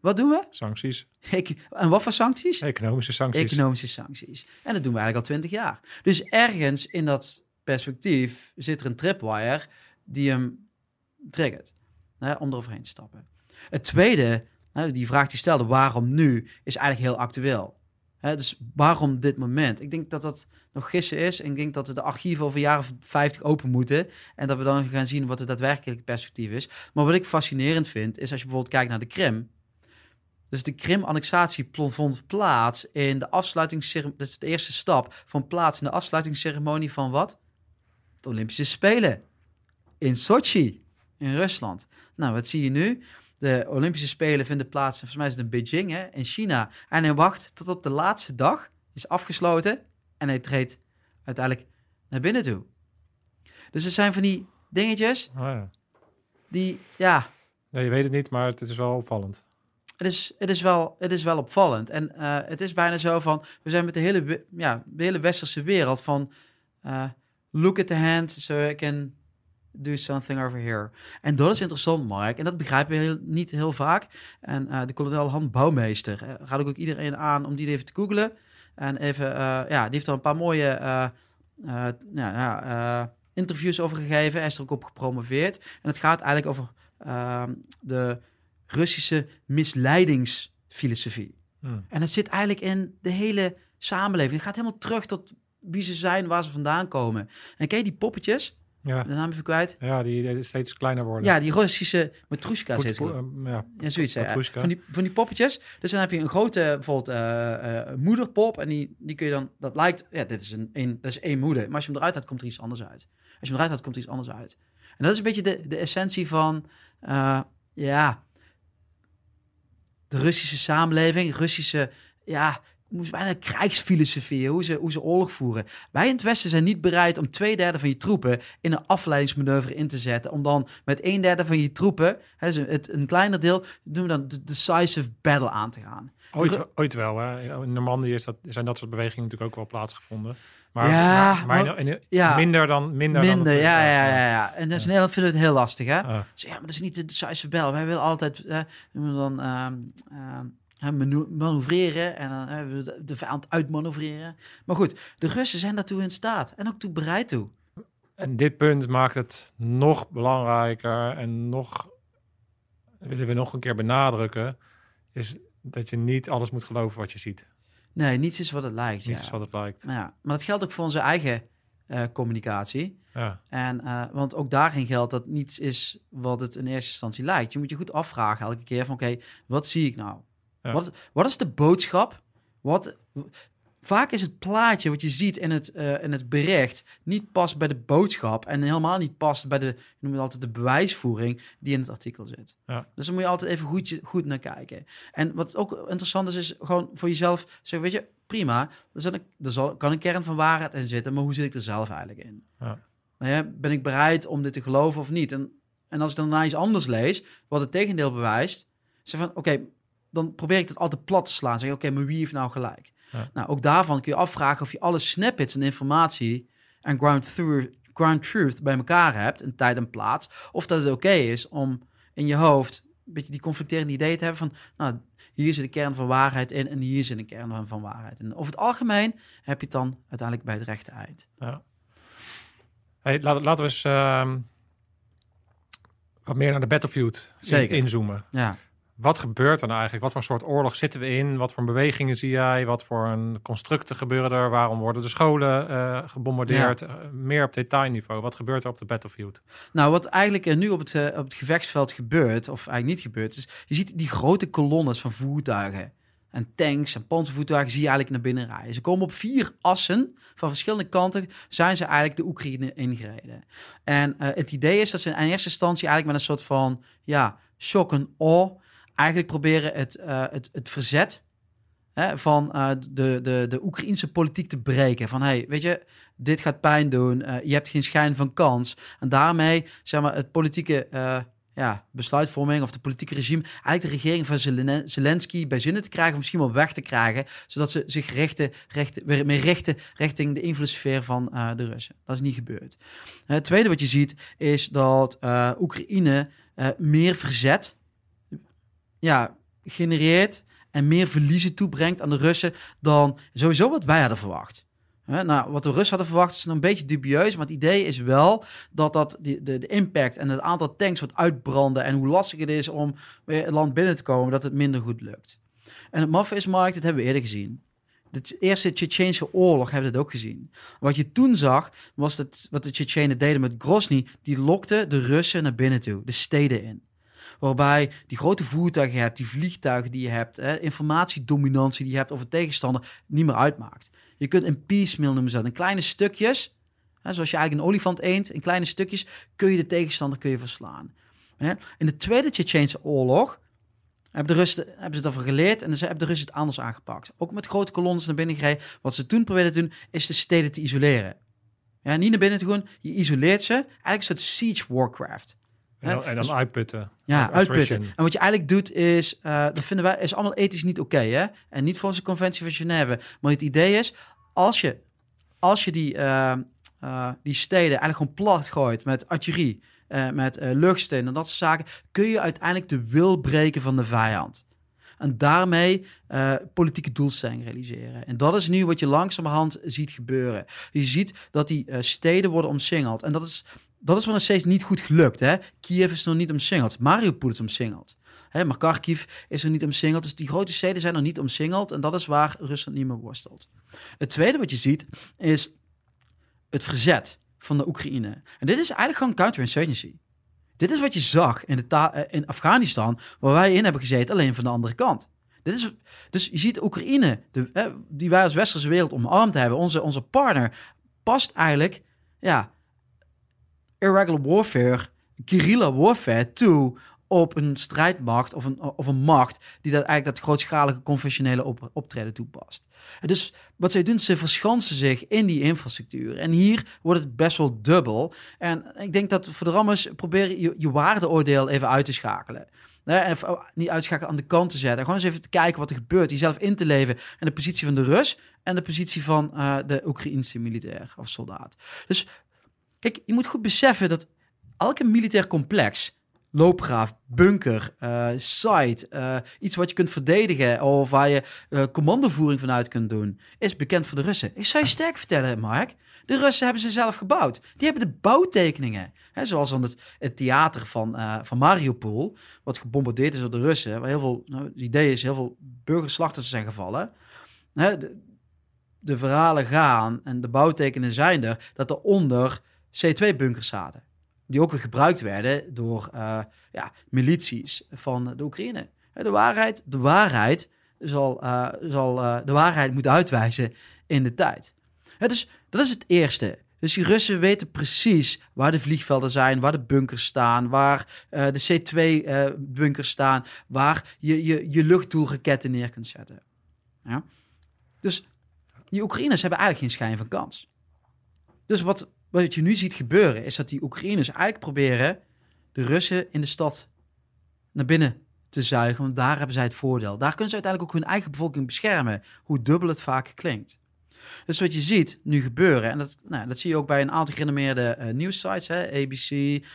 Wat doen we? Sancties, En wat voor sancties? economische sancties. Economische sancties. En dat doen we eigenlijk al twintig jaar. Dus ergens in dat perspectief zit er een tripwire die hem triggert. Hè, om eroverheen te stappen. Het tweede, hè, die vraag die stelde, waarom nu, is eigenlijk heel actueel. Dus waarom dit moment? Ik denk dat dat nog gissen is. En ik denk dat we de archieven over jaren 50 open moeten. En dat we dan gaan zien wat het daadwerkelijke perspectief is. Maar wat ik fascinerend vind, is als je bijvoorbeeld kijkt naar de Krim. Dus de Krim-annexatie vond plaats in de afsluitingsceremonie. Is de eerste stap. Van plaats in de afsluitingsceremonie van wat? De Olympische Spelen. In Sochi, in Rusland. Nou, wat zie je nu? De Olympische Spelen vinden plaats, volgens mij is het in Beijing, hè, in China. En hij wacht tot op de laatste dag, is afgesloten. En hij treedt uiteindelijk naar binnen toe. Dus er zijn van die dingetjes Oh ja. die, ja, Nee, je weet het niet, maar het is wel opvallend. het is, het is, wel, het is wel opvallend. En eh, het is bijna zo van, we zijn met de hele, ja, de hele westerse wereld van, eh, look at the hand so I can do something over here. En dat is interessant, Mark. En dat begrijpen we heel, niet heel vaak. En eh, de kolonel Han Bouwmeester, eh, raad ik ook iedereen aan om die even te googlen. En even, eh, ja, die heeft er een paar mooie ja, interviews over gegeven. Hij is er ook op gepromoveerd. En het gaat eigenlijk over ehm, de Russische misleidingsfilosofie. Hm. En het zit eigenlijk in de hele samenleving. Het gaat helemaal terug tot wie ze zijn, waar ze vandaan komen. En ken je die poppetjes? Ja, De naam even kwijt. ja die, steeds kleiner worden. Ja, die Russische matroeska's. Poet- heet het, poet- geloof ik. eh, ja, Ja, zoiets. Matrushka. Van die, van die poppetjes. Dus dan heb je een grote, bijvoorbeeld, eh, eh, moederpop. En die, die kun je dan, dat lijkt, ja, dit is een, een, dat is één moeder. Maar als je hem eruit haalt, komt er iets anders uit. Als je hem eruit haalt, komt er iets anders uit. En dat is een beetje de, de essentie van, eh, ja, de Russische samenleving, Russische, ja, moest bijna krijgsfilosofie, hoe ze, hoe ze oorlog voeren. Wij in het Westen zijn niet bereid om twee derde van je troepen in een afleidingsmanoeuvre in te zetten. Om dan met een derde van je troepen, hè, het, een kleiner deel, doen we dan de decisive battle aan te gaan. Ooit, ooit wel. Hè. In Normandië is dat, zijn dat soort bewegingen natuurlijk ook wel plaatsgevonden. Maar, Ja, maar, maar maar- in- in- ja. minder dan... Minder, dan het- ja, ja, ja, ja. En dat is in Nederland vinden we het heel lastig, hè? Dus ja, maar dat is niet de decisive battle. Wij willen altijd, eh, noemen we dan, ehm, ehm, manoeuvreren en dan de, vijand uitmanoeuvreren. Maar goed, de Russen zijn daartoe in staat en ook toe bereid toe. En dit punt maakt het nog belangrijker en nog, willen we nog een keer benadrukken, is dat je niet alles moet geloven wat je ziet. Nee, niets is wat het lijkt. Niet ja. is wat het lijkt. Nou ja, maar dat geldt ook voor onze eigen eh, communicatie. Ja. En, eh, want ook daarin geldt dat niets is wat het in eerste instantie lijkt. Je moet je goed afvragen elke keer van oké, wat zie ik nou? Ja. Wat, wat is de boodschap? Wat, vaak is het plaatje wat je ziet in het, eh, in het bericht niet past bij de boodschap en helemaal niet past bij de, je noemt het altijd de bewijsvoering die in het artikel zit. Ja. Dus dan moet je altijd even goed, goed naar kijken. En wat ook interessant is, is gewoon voor jezelf zeggen, weet je, prima, er, een, er zal, kan een kern van waarheid in zitten, maar hoe zit ik er zelf eigenlijk in? Ja. Nou ja, ben ik bereid om dit te geloven of niet? En, en als ik dan naar iets anders lees, wat het tegendeel bewijst, zeg van, oké, dan probeer ik dat altijd plat te slaan. Zeg, oké, maar wie heeft nou gelijk? Ja. Nou, ook daarvan kun je afvragen of je alle snippets en informatie en ground, through, ground truth bij elkaar hebt, in tijd en plaats, of dat het oké is om in je hoofd een beetje die conflicterende ideeën te hebben van, nou, hier zit de kern van waarheid in en hier zit een kern van waarheid in. Over het algemeen heb je het dan uiteindelijk bij het rechte eind. Ja. Hey, laten we eens ehm, wat meer naar de battlefield Zeker. inzoomen. Ja. Wat gebeurt er nou eigenlijk? Wat voor soort oorlog zitten we in? Wat voor bewegingen zie jij? Wat voor een constructen gebeuren er? Waarom worden de scholen eh, gebombardeerd? Eh, meer op detailniveau. Wat gebeurt er op de battlefield? Nou, wat eigenlijk eh, nu op het, op het gevechtsveld gebeurt, of eigenlijk niet gebeurt, is je ziet die grote kolonnes van voertuigen. En tanks en panzervoertuigen zie je eigenlijk naar binnen rijden. Ze komen op vier assen van verschillende kanten, zijn ze eigenlijk de Oekraïne ingereden. En het idee is dat ze in eerste instantie eigenlijk met een soort van, ja, shock en awe, eigenlijk proberen het, eh, het, het verzet hè, van eh, de, de, de Oekraïnse politiek te breken. Van, hey, weet je, dit gaat pijn doen, eh, je hebt geen schijn van kans. En daarmee, zeg maar, het politieke ja, besluitvorming of de politieke regime, eigenlijk de regering van Zelen- Zelensky bij zinnen te krijgen, of misschien wel weg te krijgen, zodat ze zich richten, richten, weer meer richten richting de invloedssfeer van de Russen. Dat is niet gebeurd. Het tweede wat je ziet, is dat Oekraïne meer verzet ja, genereert en meer verliezen toebrengt aan de Russen dan sowieso wat wij hadden verwacht. Nou, wat de Russen hadden verwacht is een beetje dubieus, maar het idee is wel dat, dat de, de impact en het aantal tanks wat uitbranden en hoe lastig het is om het land binnen te komen, dat het minder goed lukt. En het maffe is, dat hebben we eerder gezien. De eerste Tsjetsjeense oorlog hebben we dat ook gezien. Wat je toen zag, was dat wat de Tsjetsjenen deden met Grozny, die lokten de Russen naar binnen toe, de steden in. Waarbij die grote voertuigen hebt, die vliegtuigen die je hebt, hè, informatiedominantie die je hebt over tegenstander, niet meer uitmaakt. Je kunt een piecemeal noemen ze. In kleine stukjes, hè, zoals je eigenlijk een olifant eend, in kleine stukjes kun je de tegenstander kun je verslaan. Hè. In de Tweede Tsjetsjeense oorlog hebben de Russen hebben ze daarvan geleerd en ze hebben de Russen het anders aangepakt. Ook met grote kolonnes naar binnen gereden. Wat ze toen probeerden te doen, is de steden te isoleren. Ja, niet naar binnen te gaan, je isoleert ze. Eigenlijk een soort siege warcraft. En dan, Hè? en dan Dus- uitputten. Ja, uitputten. En wat je eigenlijk doet is, eh, dat vinden wij, is allemaal ethisch niet oké, hè? En niet volgens de conventie van Genève. Maar het idee is, als je, als je die, eh, eh, die steden eigenlijk gewoon plat gooit met artillerie, eh, met luchtstenen en dat soort zaken, kun je uiteindelijk de wil breken van de vijand. En daarmee politieke doelstellingen realiseren. En dat is nu wat je langzamerhand ziet gebeuren. Je ziet dat die steden worden omsingeld. En dat is, dat is wel nog steeds niet goed gelukt. Hè? Kiev is nog niet omsingeld. Mariupol is omsingeld. Hè, maar Kharkiv is nog niet omsingeld. Dus die grote steden zijn nog niet omsingeld. En dat is waar Rusland niet meer worstelt. Het tweede wat je ziet is het verzet van de Oekraïne. En dit is eigenlijk gewoon counterinsurgency. Dit is wat je zag in, de eh, in Afghanistan, waar wij in hebben gezeten, alleen van de andere kant. Dit is, dus je ziet Oekraïne, de, die wij als westerse wereld omarmd hebben, onze, onze partner, past eigenlijk ja, irregular warfare, guerrilla warfare toe op een strijdmacht of een, of een macht die dat eigenlijk dat grootschalige conventionele op, optreden toepast. En Dus wat zij doen, ze verschansen zich in die infrastructuur. En hier wordt het best wel dubbel. En ik denk dat voor de rammers probeer je je waardeoordeel even uit te schakelen. Hè, en even niet uitschakelen aan de kant te zetten. Gewoon eens even te kijken wat er gebeurt. Jezelf in te leven in de positie van de Rus en de positie van eh, de Oekraïnse militair of soldaat. Dus kijk, je moet goed beseffen dat elke militair complex, loopgraaf, bunker, eh, site, eh, iets wat je kunt verdedigen of waar je eh, commandovoering vanuit kunt doen, is bekend voor de Russen. Ik zou je sterk vertellen, Mark. De Russen hebben ze zelf gebouwd. Die hebben de bouwtekeningen. Hè, zoals van het, het theater van, van Mariupol, wat gebombardeerd is door de Russen. Waar heel veel, nou, het idee is, heel veel burgerslachtoffers zijn gevallen. Hè, de, de verhalen gaan en de bouwtekenen zijn er, dat er onder C2-bunkers zaten. Die ook weer gebruikt werden door eh, ja, milities van de Oekraïne. Hè, De waarheid, de waarheid zal, eh, zal eh, de waarheid moeten uitwijzen in de tijd. Dus dat is het eerste. Dus die Russen weten precies waar de vliegvelden zijn, waar de bunkers staan, waar eh, de C2-bunkers staan, waar je, je je luchtdoelraketten neer kunt zetten. Ja? Dus die Oekraïners hebben eigenlijk geen schijn van kans. Dus wat, wat je nu ziet gebeuren, is dat die Oekraïners eigenlijk proberen de Russen in de stad naar binnen te zuigen, want daar hebben zij het voordeel. Daar kunnen ze uiteindelijk ook hun eigen bevolking beschermen, hoe dubbel het vaak klinkt. Dus wat je ziet nu gebeuren, en dat, nou, dat zie je ook bij een aantal gerenommeerde uh, nieuwssites, hè, ABC,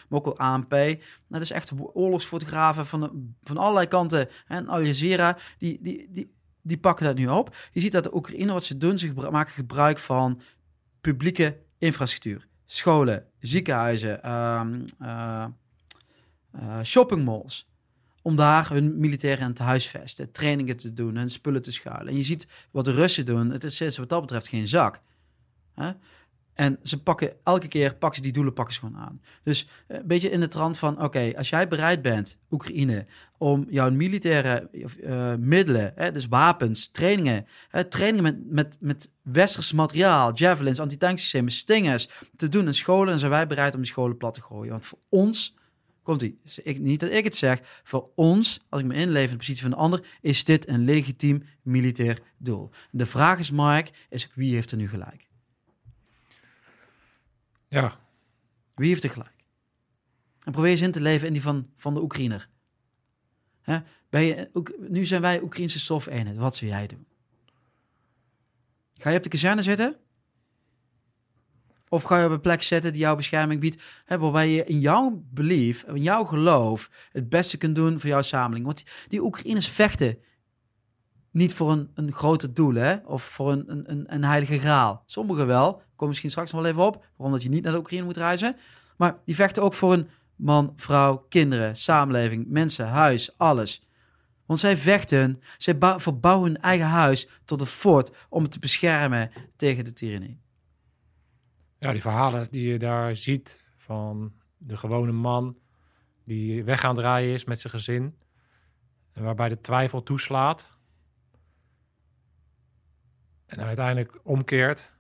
maar ook wel ANP. Nou, dat is echt oorlogsfotografen van, van allerlei kanten. En Al Jazeera, die, die, die, die pakken dat nu op. Je ziet dat de Oekraïne, wat ze doen, ze maken gebruik van publieke infrastructuur. Scholen, ziekenhuizen, um, uh, uh, shoppingmalls om daar hun militairen te huisvesten, trainingen te doen, hun spullen te schuilen. En je ziet wat de Russen doen, het is wat dat betreft geen zak. Hè? En ze pakken elke keer pakken ze die doelen pakken ze gewoon aan. Dus eh, een beetje in de trant van: oké, als jij bereid bent, Oekraïne, om jouw militaire uh, middelen, hè, dus wapens, trainingen, hè, trainingen met, met, met westers materiaal, javelins, antitanksystemen, stingers te doen in scholen, dan zijn wij bereid om die scholen plat te gooien. Want voor ons Komt ie. Ik, niet dat ik het zeg. Voor ons, als ik me inleef in de positie van een ander, is dit een legitiem militair doel. De vraag is, Mark, is wie heeft er nu gelijk? Ja. Wie heeft er gelijk? En probeer eens in te leven in die van, van de Oekraïner. Je, nu zijn wij Oekraïnse stofeenheid. Wat zou jij doen? Ga je op de kazerne zitten? Of ga je op een plek zetten die jouw bescherming biedt, hè, waarbij je in jouw belief, in jouw geloof, het beste kunt doen voor jouw samenleving. Want die Oekraïners vechten niet voor een, een groter doel, hè? of voor een, een, een heilige graal. Sommigen wel, kom misschien straks nog wel even op, waarom dat je niet naar de Oekraïne moet reizen. Maar die vechten ook voor een man, vrouw, kinderen, samenleving, mensen, huis, alles. Want zij vechten, zij verbouwen hun eigen huis tot een fort om het te beschermen tegen de tirannie. Ja, die verhalen die je daar ziet van de gewone man die weg aan het rijden is met zijn gezin. En waarbij de twijfel toeslaat. En uiteindelijk omkeert.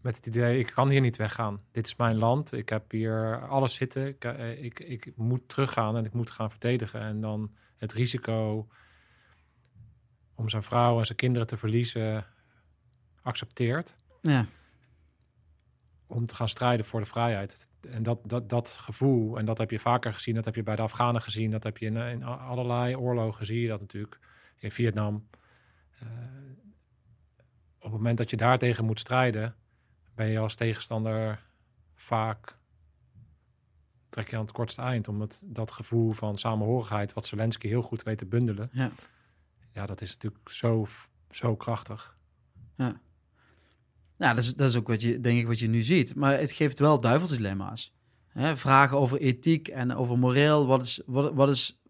Met het idee, ik kan hier niet weggaan. Dit is mijn land. Ik heb hier alles zitten. Ik, eh, ik, ik moet teruggaan en ik moet gaan verdedigen. En dan het risico om zijn vrouw en zijn kinderen te verliezen accepteert. Ja om te gaan strijden voor de vrijheid. En dat, dat, dat gevoel, en dat heb je vaker gezien, dat heb je bij de Afghanen gezien, dat heb je in, in allerlei oorlogen, zie je dat natuurlijk. In Vietnam. Uh, op het moment dat je daartegen moet strijden, ben je als tegenstander vaak trek je aan het kortste eind. Omdat dat gevoel van samenhorigheid, wat Zelensky heel goed weet te bundelen, ja, ja dat is natuurlijk zo, zo krachtig. Ja. Nou, dat is, dat is ook wat je, denk ik, wat je nu ziet. Maar het geeft wel duivelsdilemma's. Hè? Vragen over ethiek en over moreel. Wat is, wat, wat is,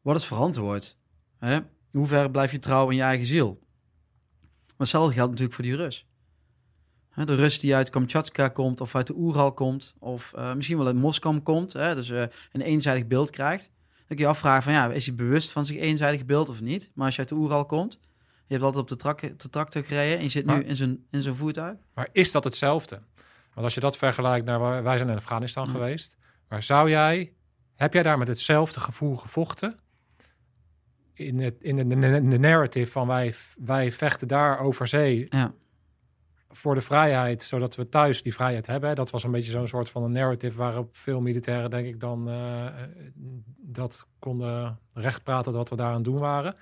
wat is verantwoord? Hè? Hoe ver blijf je trouw in je eigen ziel? Maar hetzelfde geldt natuurlijk voor die Rus. De Rus die uit Kamchatka komt, of uit de Oeral komt, of uh, misschien wel uit Moskou komt, hè? dus uh, een eenzijdig beeld krijgt. Dan kun je je afvragen van, ja, is hij bewust van zich eenzijdig beeld of niet? Maar als je uit de Oeral komt, je hebt altijd op de, trak, de tractor gereden en je zit nu in zijn, in zijn voertuig. Maar is dat hetzelfde? Want als je dat vergelijkt naar waar wij zijn in Afghanistan geweest. Maar zou jij, heb jij daar met hetzelfde gevoel gevochten? In, het, in de, de, narrative van wij, wij vechten daar over zee ja. Voor de vrijheid, zodat we thuis die vrijheid hebben. Dat was een beetje zo'n soort van een narrative waarop veel militairen, denk ik, dan uh, dat konden rechtpraten wat we daar aan doen waren.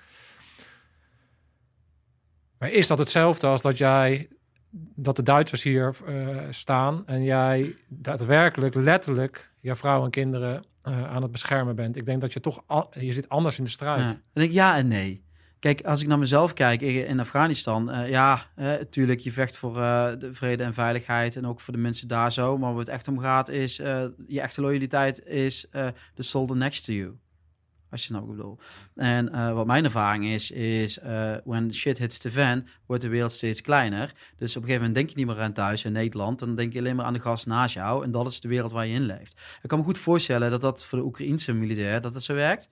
Maar is dat hetzelfde als dat jij dat de Duitsers hier uh, staan en jij daadwerkelijk letterlijk je vrouw en kinderen aan het beschermen bent? Ik denk dat je toch je zit anders in de strijd. Ja. ja en nee. Kijk, als ik naar mezelf kijk in Afghanistan, uh, ja, natuurlijk, je vecht voor de vrede en veiligheid en ook voor de mensen daar zo. Maar wat het echt om gaat is, je echte loyaliteit is de soldier next to you. Als je nou bedoel. En wat mijn ervaring is, is when shit hits the fan, wordt de wereld steeds kleiner. Dus op een gegeven moment denk je niet meer aan thuis in Nederland. Dan denk je alleen maar aan de gast naast jou. En dat is de wereld waar je in leeft. Ik kan me goed voorstellen dat dat voor de Oekraïense militair, dat het zo werkt.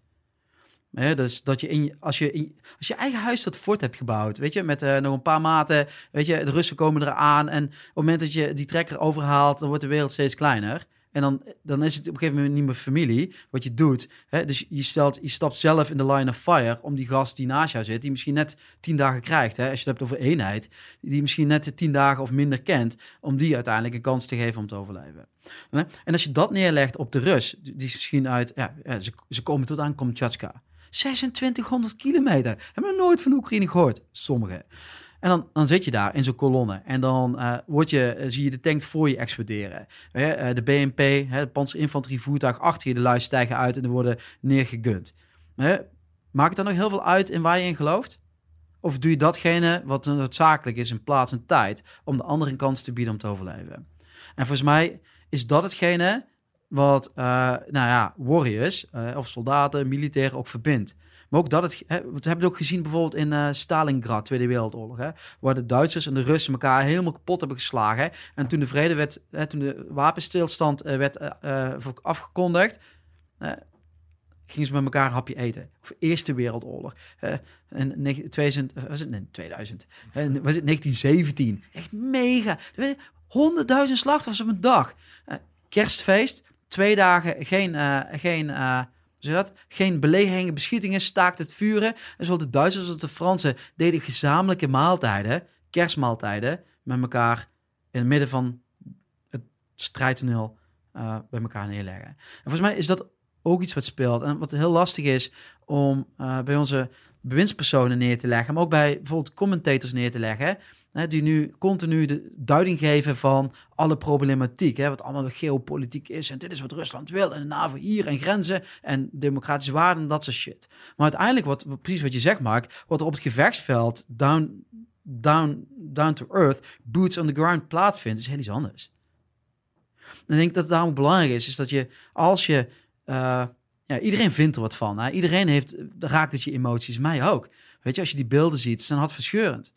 Dus dat je, in, als, je in, als je eigen huis tot fort hebt gebouwd, weet je, met eh, nog een paar maten, weet je, de Russen komen eraan en op het moment dat je die trekker overhaalt, dan wordt de wereld steeds kleiner. En dan, dan is het op een gegeven moment niet meer familie wat je doet. Hè? Dus je, stelt, je stapt zelf in de line of fire om die gast die naast jou zit, die misschien net tien dagen krijgt. Hè? Als je het hebt over eenheid, die misschien net tien dagen of minder kent, om die uiteindelijk een kans te geven om te overleven. En als je dat neerlegt op de Rus, die die is misschien uit, ja, ze, ze komen tot aan Kamchatka. 2600 kilometer. Hebben we nooit van Oekraïne gehoord? Sommigen. En dan, dan zit je daar in zo'n kolonne. En dan eh, word je, eh, zie je de tank voor je exploderen. Eh, de BNP, hè, het panzerinfanterievoertuig achter je, de lui stijgen uit en er worden neergegund. Maakt het dan nog heel veel uit in waar je in gelooft? Of doe je datgene wat noodzakelijk is in plaats en tijd om de andere een kans te bieden om te overleven? En volgens mij is dat hetgene wat, eh, nou ja, warriors eh, of soldaten, militairen ook verbindt. Maar ook dat het, hè, we hebben het ook gezien bijvoorbeeld in eh, Stalingrad, Tweede Wereldoorlog, hè, waar de Duitsers en de Russen elkaar helemaal kapot hebben geslagen. En toen de vrede werd, hè, toen de wapenstilstand werd afgekondigd, gingen ze met elkaar een hapje eten. Of Eerste Wereldoorlog. Eh, in negen- 2000, eh, was het? Nee, 2000. Eh, was het 1917. Echt mega. Er werden Honderdduizend slachtoffers op een dag. Kerstfeest, twee dagen geen, eh, geen, je dat? geen belegeringen, beschietingen, staakt het vuren. En zowel de Duitsers als de Fransen deden gezamenlijke maaltijden, kerstmaaltijden, met elkaar in het midden van het strijdtoneel eh, bij elkaar neerleggen. En volgens mij is dat ook iets wat speelt. En wat heel lastig is om bij onze bewindspersonen neer te leggen, maar ook bij bijvoorbeeld commentators neer te leggen, die nu continu de duiding geven van alle problematiek, hè, wat allemaal geopolitiek is en dit is wat Rusland wil en de NAVO hier en grenzen en democratische waarden en dat soort shit. Maar uiteindelijk, wat, precies wat je zegt, Mark, wat er op het gevechtsveld down, down, down to earth, boots on the ground plaatsvindt, is heel iets anders. En ik denk dat het daarom belangrijk is, is dat je als je eh, ja, iedereen vindt er wat van. Iedereen heeft, raakt het je emoties, mij ook. Weet je, als je die beelden ziet, zijn hartverscheurend.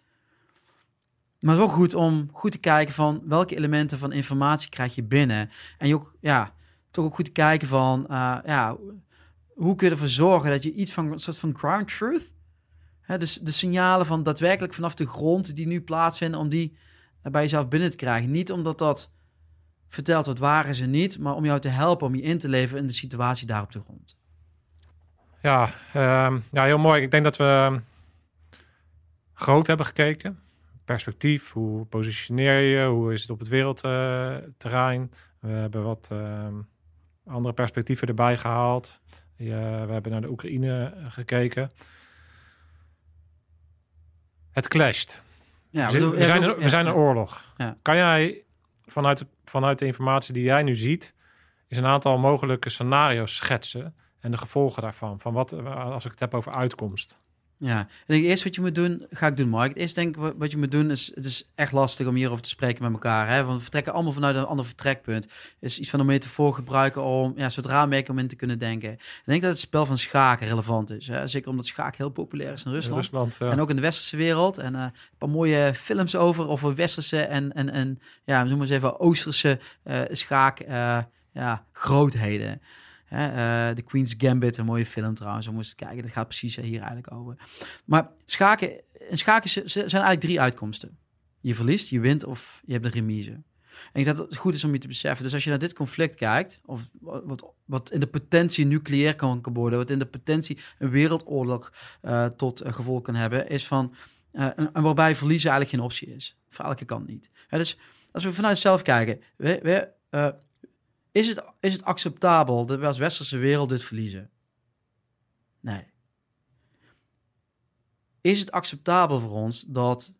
Maar ook goed om goed te kijken van welke elementen van informatie krijg je binnen. En je ook, ja, toch ook goed te kijken van, eh, ja, hoe kun je ervoor zorgen dat je iets van een soort van ground truth, hè, dus de signalen van daadwerkelijk vanaf de grond die nu plaatsvinden, om die eh, bij jezelf binnen te krijgen. Niet omdat dat vertelt wat waar is en niet, maar om jou te helpen om je in te leven in de situatie daar op de grond. Ja, ehm, ja, heel mooi. Ik denk dat we ehm, groot hebben gekeken. Perspectief, hoe positioneer je hoe is het op het wereldterrein. we hebben wat ehm, andere perspectieven erbij gehaald. Ja, we hebben naar de Oekraïne gekeken. Het clasht. Ja, we, bedoel- we zijn, een, we zijn een ja. oorlog. Ja. Kan jij vanuit, de- vanuit de informatie die jij nu ziet, is een aantal mogelijke scenario's schetsen en de gevolgen daarvan? Van wat, als ik het heb over uitkomst. Ja, ik denk eerst wat je moet doen, ga ik doen, Mark. Het eerste denk ik wat- wat je moet doen is, het is echt lastig om hierover te spreken met elkaar. Hè? Want we vertrekken allemaal vanuit een ander vertrekpunt. is iets van een metafoor gebruiken om, ja, zodra merken om in te kunnen denken. Ik denk dat het spel van schaken relevant is. Hè? Zeker omdat schaak heel populair is in Rusland. Rusland ja. En ook in de westerse wereld. En eh, een paar mooie films over, over westerse en, en, en ja, noem maar eens even oosterse eh, schaak eh, ja, grootheden. Hè, eh, Queen's Gambit, een mooie film trouwens. We moesten kijken, dat gaat precies hier eigenlijk over. Maar schaken, in schaken zijn eigenlijk drie uitkomsten. Je verliest, je wint of je hebt een remise. En ik denk dat het goed is om je te beseffen. Dus als je naar dit conflict kijkt, of wat, wat in de potentie nucleair kan worden, wat in de potentie een wereldoorlog eh, tot gevolg kan hebben, is van, eh, en, waarbij verliezen eigenlijk geen optie is. Voor elke kant niet. Hè, dus als we vanuit zelf kijken, we, we, is, het, is het acceptabel dat we als westerse wereld dit verliezen? Nee. Is het acceptabel voor ons dat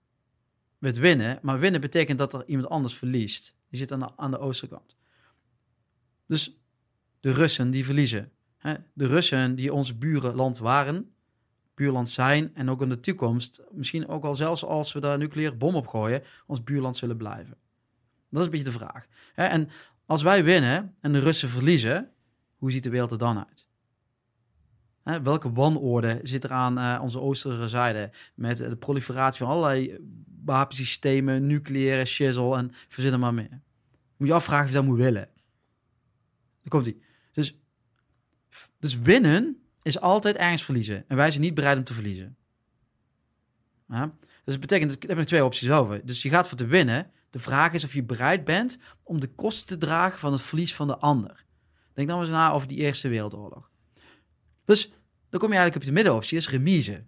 we het winnen, maar winnen betekent dat er iemand anders verliest? Die zit aan de, aan de oostkant. Dus de Russen die verliezen. Hè? De Russen die onze burenland waren, buurland zijn en ook in de toekomst, misschien ook al zelfs als we daar een nucleaire bom op gooien, ons buurland zullen blijven. Dat is een beetje de vraag. En als wij winnen en de Russen verliezen, hoe ziet de wereld er dan uit? Hè, welke wanorde zit er aan eh, onze oostelijke zijde met de proliferatie van allerlei wapensystemen, nucleaire shizzle en verzin er maar meer. Moet je afvragen of je dat moet willen. Daar komt hij. Dus, dus winnen is altijd ergens verliezen. En wij zijn niet bereid om te verliezen. Dus dat betekent, daar heb ik twee opties over. Dus je gaat voor te winnen. De vraag is of je bereid bent om de kosten te dragen van het verlies van de ander. Denk dan eens na over die Eerste Wereldoorlog. Dus dan kom je eigenlijk op de middenoptie, is remise.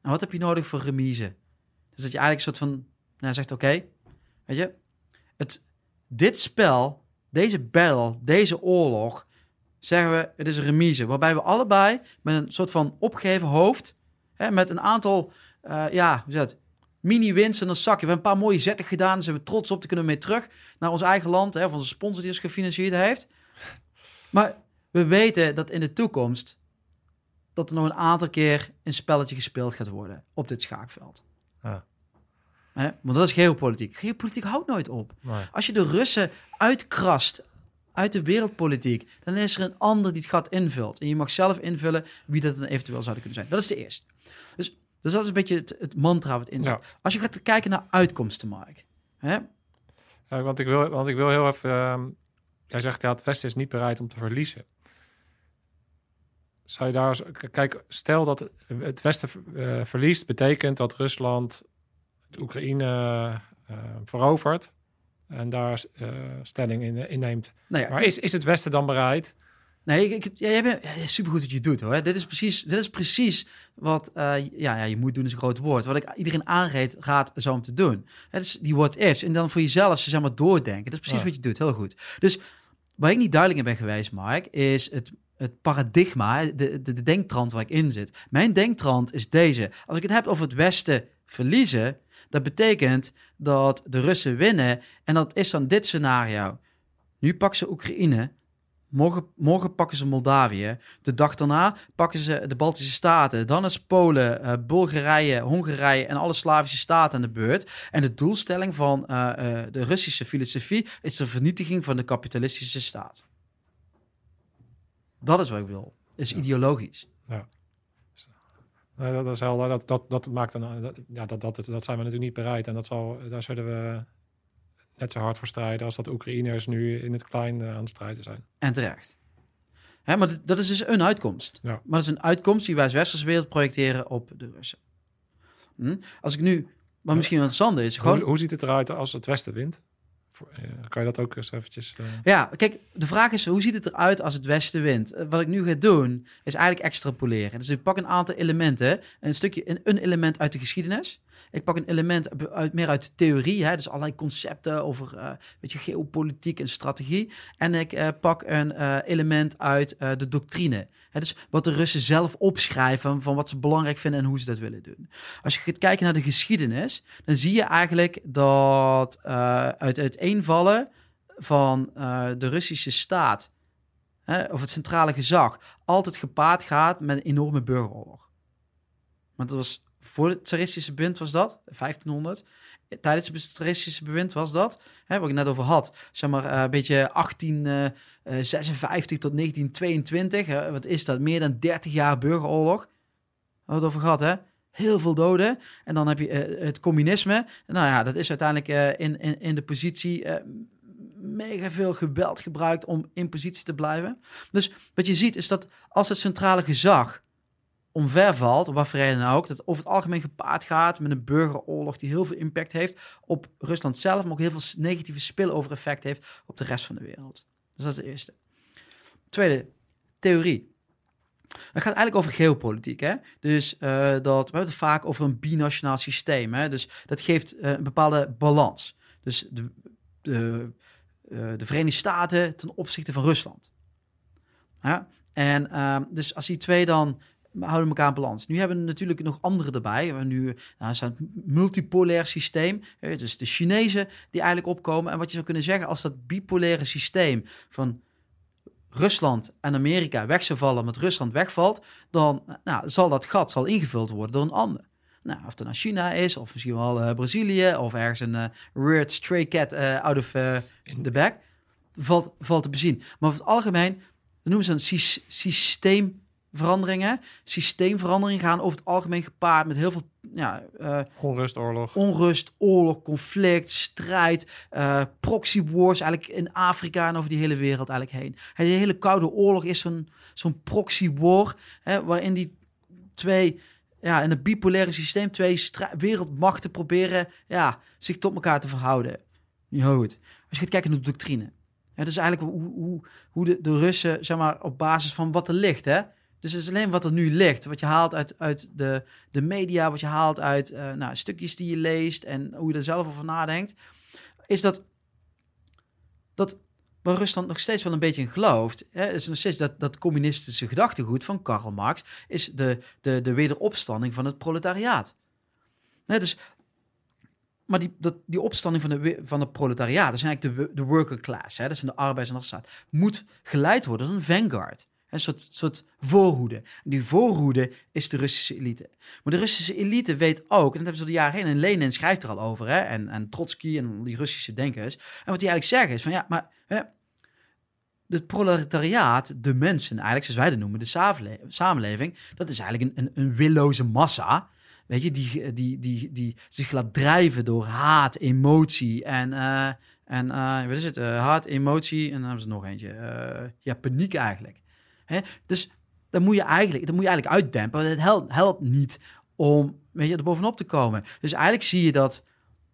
En wat heb je nodig voor remise? Dus dat je eigenlijk een soort van, nou zegt oké, weet je, het, dit spel, deze battle, deze oorlog, zeggen we, het is een remise. Waarbij we allebei met een soort van opgeheven hoofd, hè, met een aantal, uh, ja, hoe zit mini-winst en een zakje. We hebben een paar mooie zetten gedaan, daar zijn we trots op. te kunnen mee terug naar ons eigen land, hè, of onze sponsor die ons gefinancierd heeft. Maar we weten dat in de toekomst dat er nog een aantal keer een spelletje gespeeld gaat worden op dit schaakveld. Ja. Hè? Want dat is geopolitiek. Geopolitiek houdt nooit op. Als je de Russen uitkrast uit de wereldpolitiek, dan is er een ander die het gat invult. En je mag zelf invullen wie dat dan eventueel zou kunnen zijn. Dat is de eerste. Dus, dus dat is een beetje het, mantra wat in zit. Als je gaat kijken naar uitkomsten, Mark. Hè? Ja, want, ik wil, want ik wil heel even... Uh, jij zegt, ja, het Westen is niet bereid om te verliezen. Zou je daar... Kijk, stel dat het Westen uh, verliest, betekent dat Rusland de Oekraïne uh, verovert en daar uh, stelling in, inneemt. Nou ja, maar is, is het Westen dan bereid? Nee, ik, ik, jij bent ja, supergoed wat je doet hoor. Dit is precies, dit is precies wat uh, ja, ja, je moet doen is een groot woord. Wat ik iedereen aanreed gaat zo om te doen. Het is die what ifs en dan voor jezelf zeg maar doordenken. Dat is precies wat je doet, heel goed. Dus waar ik niet duidelijk in ben geweest, Mark, is het het paradigma, de, de, de denktrand waar ik in zit. Mijn denktrand is deze. Als ik het heb over het Westen verliezen, dat betekent dat de Russen winnen. En dat is dan dit scenario. Nu pakken ze Oekraïne. Morgen, morgen pakken ze Moldavië. De dag daarna pakken ze de Baltische Staten. Dan is Polen, uh, Bulgarije, Hongarije en alle Slavische staten aan de beurt. En de doelstelling van uh, uh, de Russische filosofie is de vernietiging van de kapitalistische staat. Dat is wat ik wil. Is ideologisch. Ja. Nee, dat, is helder. Dat, dat, dat maakt dat, ja, dat, dat, dat zijn we natuurlijk niet bereid. En dat zal, daar zullen we net zo hard voor strijden als dat Oekraïners nu in het klein uh, aan het strijden zijn. En terecht. Hè, maar dat is dus een uitkomst. Ja. Maar dat is een uitkomst die wij als westerse wereld projecteren op de Russen. Hm? Als ik nu, wat misschien wel interessant is... Gewoon... Hoe, hoe ziet het eruit als het Westen wint? Eh, kan je dat ook eens eventjes... Uh... Ja, kijk, de vraag is, hoe ziet het eruit als het Westen wint? Eh, wat ik nu ga doen, is eigenlijk extrapoleren. Dus ik pak een aantal elementen, een stukje, een, een element uit de geschiedenis. Ik pak een element uit, meer uit theorie, hè, dus allerlei concepten over uh, weet je, geopolitiek en strategie. En ik uh, pak een uh, element uit de doctrine. Hè, dus wat de Russen zelf opschrijven van wat ze belangrijk vinden en hoe ze dat willen doen. Als je gaat kijken naar de geschiedenis, dan zie je eigenlijk dat uit uiteenvallen van de Russische staat, of het centrale gezag, altijd gepaard gaat met een enorme burgeroorlog. Want dat was voor het tsaristische bewind was dat, 1500. Tijdens het tsaristische bewind was dat, hè, wat ik net over had, zeg maar uh, een beetje 1856 tot 1922. wat is dat? Meer dan 30 jaar burgeroorlog. Wat het over gehad, hè? Heel veel doden. En dan heb je het communisme. Nou ja, dat is uiteindelijk in, in, in de positie mega veel geweld gebruikt om in positie te blijven. Dus wat je ziet is dat als het centrale gezag omvervalt, op wat reden ook, dat over het algemeen gepaard gaat met een burgeroorlog die heel veel impact heeft op Rusland zelf, maar ook heel veel negatieve spillover effect heeft op de rest van de wereld. Dus dat is de eerste. Tweede, theorie. Dat gaat eigenlijk over geopolitiek. Hè? Dus uh, dat, we hebben het vaak over een binationaal systeem. Hè? Dus dat geeft uh, een bepaalde balans. Dus de, de, uh, de Verenigde Staten ten opzichte van Rusland. Ja? En ehm, dus als die twee dan houden elkaar in balans. Nu hebben we natuurlijk nog andere erbij. We nu nou, een multipolair systeem. Dus de Chinezen die eigenlijk opkomen. En wat je zou kunnen zeggen, als dat bipolaire systeem van Rusland en Amerika weg zou vallen, met Rusland wegvalt, dan nou, zal dat gat zal ingevuld worden door een ander. Nou, of het nou China is, of misschien wel uh, Brazilië, of ergens een uh, weird stray cat uh, out of the bag, valt, valt te bezien. Maar over het algemeen, noemen ze een sy systeem veranderingen, systeemveranderingen gaan over het algemeen gepaard met heel veel ja, uh, onrust, oorlog. Onrust, oorlog, conflict, strijd, uh, proxy wars eigenlijk in Afrika en over die hele wereld eigenlijk heen. En die hele Koude Oorlog is zo'n zo'n proxy war, hè, waarin die twee, ja, in het bipolaire systeem, twee wereldmachten proberen ja, zich tot elkaar te verhouden. Niet goed. Als je gaat kijken naar de doctrine. Ja, dat is eigenlijk hoe, hoe, hoe de, de Russen, zeg maar, op basis van wat er ligt, hè. Dus het is alleen wat er nu ligt. Wat je haalt uit, uit de, de media, wat je haalt uit uh, nou, stukjes die je leest en hoe je er zelf over nadenkt. Is dat, dat waar Rusland nog steeds wel een beetje in gelooft, hè, is nog steeds dat, dat communistische gedachtegoed van Karl Marx, is de, de, de wederopstanding van het proletariaat. Dus, maar die, dat, die opstanding van, de, van proletariaat, dat is eigenlijk de, de worker class, hè, dat zijn de arbeids- en afstaat, moet geleid worden als een vanguard. Een soort, voorhoede. die voorhoede is de Russische elite. Maar de Russische elite weet ook, en dat hebben ze de jaren heen, en Lenin schrijft er al over, hè, en, en Trotsky en die Russische denkers. En wat die eigenlijk zeggen is van ja, maar hè, het proletariaat, de mensen eigenlijk, zoals wij dat noemen, de samenleving, dat is eigenlijk een, een, een willoze massa. Weet je, die, die, die, die zich laat drijven door haat, emotie en, uh, en uh, wat is het? Uh, haat, emotie en dan hebben ze nog eentje. ja, paniek eigenlijk. Hè? Dus dan moet je eigenlijk, dat moet je eigenlijk uitdempen. Het helpt, helpt niet om weet je, er bovenop te komen. Dus eigenlijk zie je dat,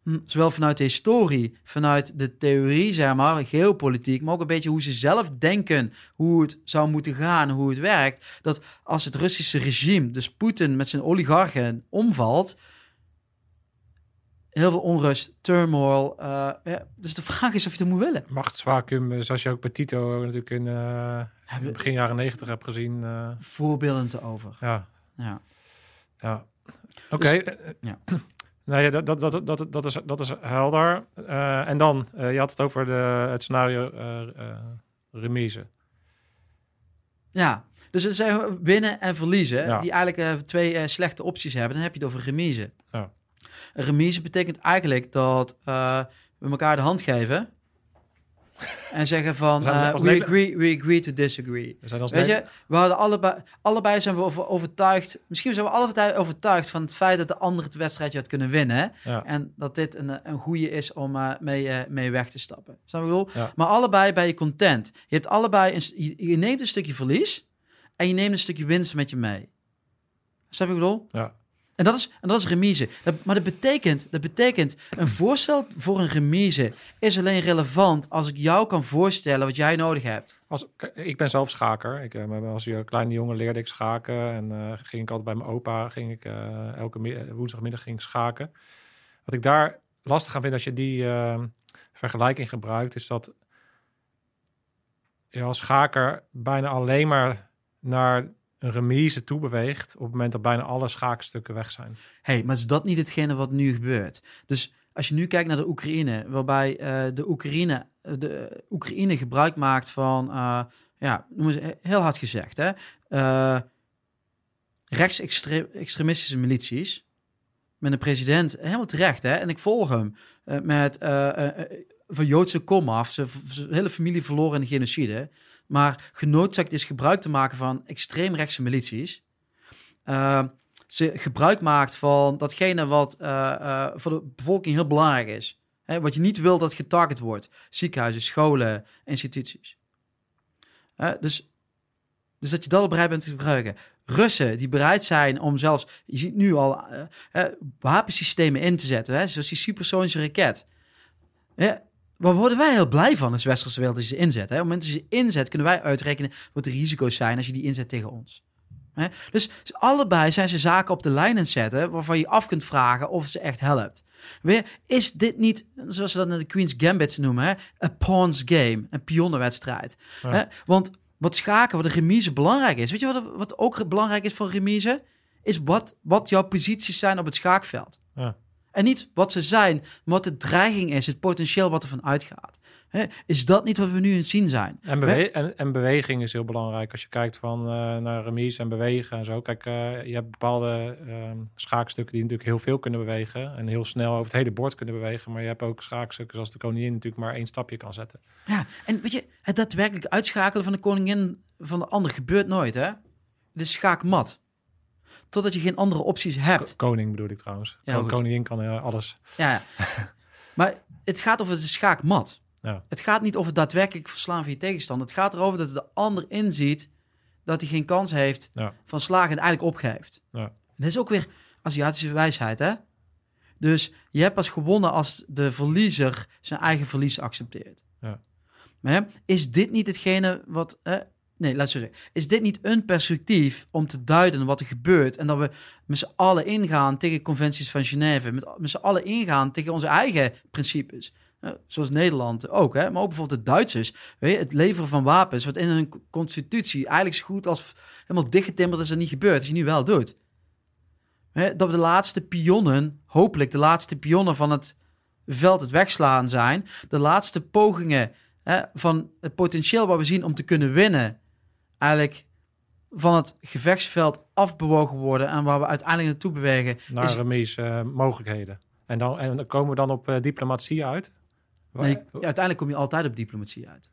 hm, zowel vanuit de historie, vanuit de theorie, zeg maar, geopolitiek, maar ook een beetje hoe ze zelf denken hoe het zou moeten gaan, hoe het werkt, dat als het Russische regime, dus Poetin met zijn oligarchen, omvalt, heel veel onrust, turmoil. Uh, ja, dus de vraag is of je het moet willen. Machtsvacuum, zoals je ook bij Tito natuurlijk in, uh, begin jaren negentig hebt gezien. Uh... Voorbeelden te over. Ja. Ja. ja. Oké. Okay. Dus, ja. Nee, dat, dat, dat, dat, dat, is, dat is helder. en dan, je had het over de, het scenario remise. Ja, dus het zijn winnen en verliezen, die eigenlijk twee slechte opties hebben. Dan heb je het over remise. Ja. Een remise betekent eigenlijk dat uh, we elkaar de hand geven. En zeggen van, uh, we, agree, we agree to disagree. Weet je, we hadden allebei, allebei zijn we over, overtuigd, misschien zijn we allebei overtuigd van het feit dat de andere het wedstrijdje had kunnen winnen. Ja. En dat dit een, een goede is om uh, mee, uh, mee weg te stappen. Snap je bedoel? Ja. Maar allebei ben je content. Je hebt allebei, een, je, je, neemt een stukje verlies en je neemt een stukje winst met je mee. Snap je bedoel? Ja. En dat is, en dat is remise. maar dat betekent, dat betekent, een voorstel voor een remise is alleen relevant als ik jou kan voorstellen wat jij nodig hebt. Als, ik ben zelf schaker. Ik, uh, als kleine jongen leerde ik schaken. En uh, ging ik altijd bij mijn opa, ging ik uh, elke woensdagmiddag ging schaken. Wat ik daar lastig aan vind als je die vergelijking gebruikt, is dat je als schaker bijna alleen maar naar een remise toebeweegt op het moment dat bijna alle schaakstukken weg zijn. hey, maar is dat niet hetgene wat nu gebeurt? Dus als je nu kijkt naar de Oekraïne, waarbij uh, de, Oekraïne, eh, de Oekraïne gebruik maakt van, uh, ja, heel hard gezegd, hè, uh, rechtsextremistische milities, met een president, helemaal terecht, hè, en ik volg hem, met van Joodse kom af, zijn hele familie verloren in de genocide maar genoodzaakt is gebruik te maken van extreemrechtse milities. Uh, ze gebruik maakt van datgene wat uh, voor de bevolking heel belangrijk is. Hè, wat je niet wil dat getarget wordt. Ziekenhuizen, scholen, instituties. dus, dus dat je dat al bereid bent te gebruiken. Russen die bereid zijn om zelfs, je ziet nu al, wapensystemen in te zetten. Hè, zoals die supersonische raket waar worden wij heel blij van als westerse wereld als je ze inzet. Hè? Op het moment dat je ze inzet, kunnen wij uitrekenen wat de risico's zijn als je die inzet tegen ons. Hè? Dus, allebei zijn ze zaken op de lijn aan zetten waarvan je af kunt vragen of ze echt helpt. Weer, is dit niet, zoals ze dat in de Queen's Gambit noemen, hè? een pawns game, een pionnenwedstrijd? Hè? Want wat schaken, wat een remise belangrijk is, weet je wat, wat ook belangrijk is voor remise? Is wat, wat jouw posities zijn op het schaakveld. Ja. En niet wat ze zijn, maar wat de dreiging is, het potentieel wat er van uitgaat. is dat niet wat we nu in het zien zijn? En, bewe en, en, beweging is heel belangrijk. Als je kijkt van, uh, naar remise en bewegen en zo. Kijk, uh, je hebt bepaalde uh, schaakstukken die natuurlijk heel veel kunnen bewegen. En heel snel over het hele bord kunnen bewegen. Maar je hebt ook schaakstukken zoals de koningin natuurlijk maar één stapje kan zetten. Ja, en weet je, het daadwerkelijk uitschakelen van de koningin van de ander gebeurt nooit, hè? het is schaakmat. Totdat je geen andere opties hebt. Koning bedoel ik trouwens. Ja. Koningin kan eh, alles. Ja, ja. maar het gaat over de schaakmat. Ja. Het gaat niet over daadwerkelijk verslaan van je tegenstander. Het gaat erover dat de ander inziet dat hij geen kans heeft Ja. van slagen en eigenlijk opgeeft. Ja. En dat is ook weer Aziatische wijsheid, hè? Dus je hebt pas gewonnen als de verliezer zijn eigen verlies accepteert. Ja. Maar hè, is dit niet hetgene wat... eh, nee, laat zo zeggen. Is dit niet een perspectief om te duiden wat er gebeurt... en dat we met z'n allen ingaan tegen conventies van Genève... met, met z'n allen ingaan tegen onze eigen principes... Zoals Nederland ook, hè? maar ook bijvoorbeeld de Duitsers. Weet je, het leveren van wapens, wat in hun constitutie eigenlijk zo goed als helemaal dichtgetimmerd is en niet gebeurt, als je nu wel doet. Hè, dat we de laatste pionnen, hopelijk de laatste pionnen van het veld het wegslaan zijn. De laatste pogingen hè, van het potentieel wat we zien om te kunnen winnen, eigenlijk van het gevechtsveld afbewogen worden en waar we uiteindelijk naartoe bewegen. Naar Is- remise eh, mogelijkheden. En dan, en dan komen we dan op eh, diplomatie uit. Nee, je- uiteindelijk kom je altijd op diplomatie uit.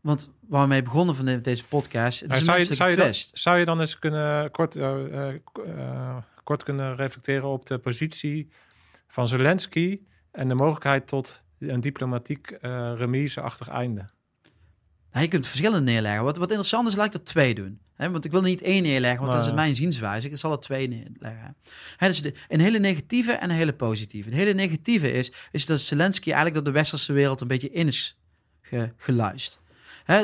Want waar we mee begonnen van de- deze podcast, het is een zou, je, zou, je dan, zou je dan eens kunnen kort, eh, kort kunnen reflecteren op de positie van Zelensky en de mogelijkheid tot een diplomatiek remise-achtig einde? Je kunt verschillende neerleggen. Wat, wat interessant is, laat ik er twee doen. Want ik wil niet één neerleggen, want dat is mijn zienswijze. Ik zal er twee neerleggen. Hè, dus de, een hele negatieve en een hele positieve. De hele negatieve is, is dat Zelensky eigenlijk door de westerse wereld een beetje in is ge, geluisterd.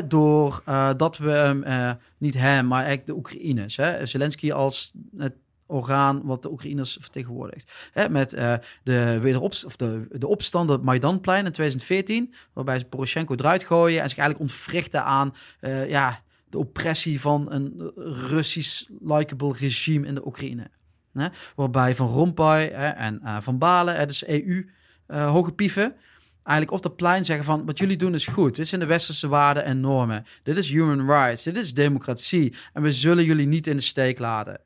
Door eh, dat we hem, eh, niet hem, maar eigenlijk de Oekraïners. Zelensky als het orgaan wat de Oekraïners vertegenwoordigt. Hè, met eh, de, wederops, of de, de opstand op het Maidanplein in 2014, waarbij ze Poroshenko eruit gooien en zich eigenlijk ontwrichten aan eh, ja, de oppressie van een Russisch likable regime in de Oekraïne. Hè? Waarbij Van Rompuy hè, en eh, Van Balen, hè, dus EU, hoge pieven, eigenlijk op dat plein zeggen van wat jullie doen is goed. Dit zijn de westerse waarden en normen. Dit is human rights. Dit is democratie. En we zullen jullie niet in de steek laten.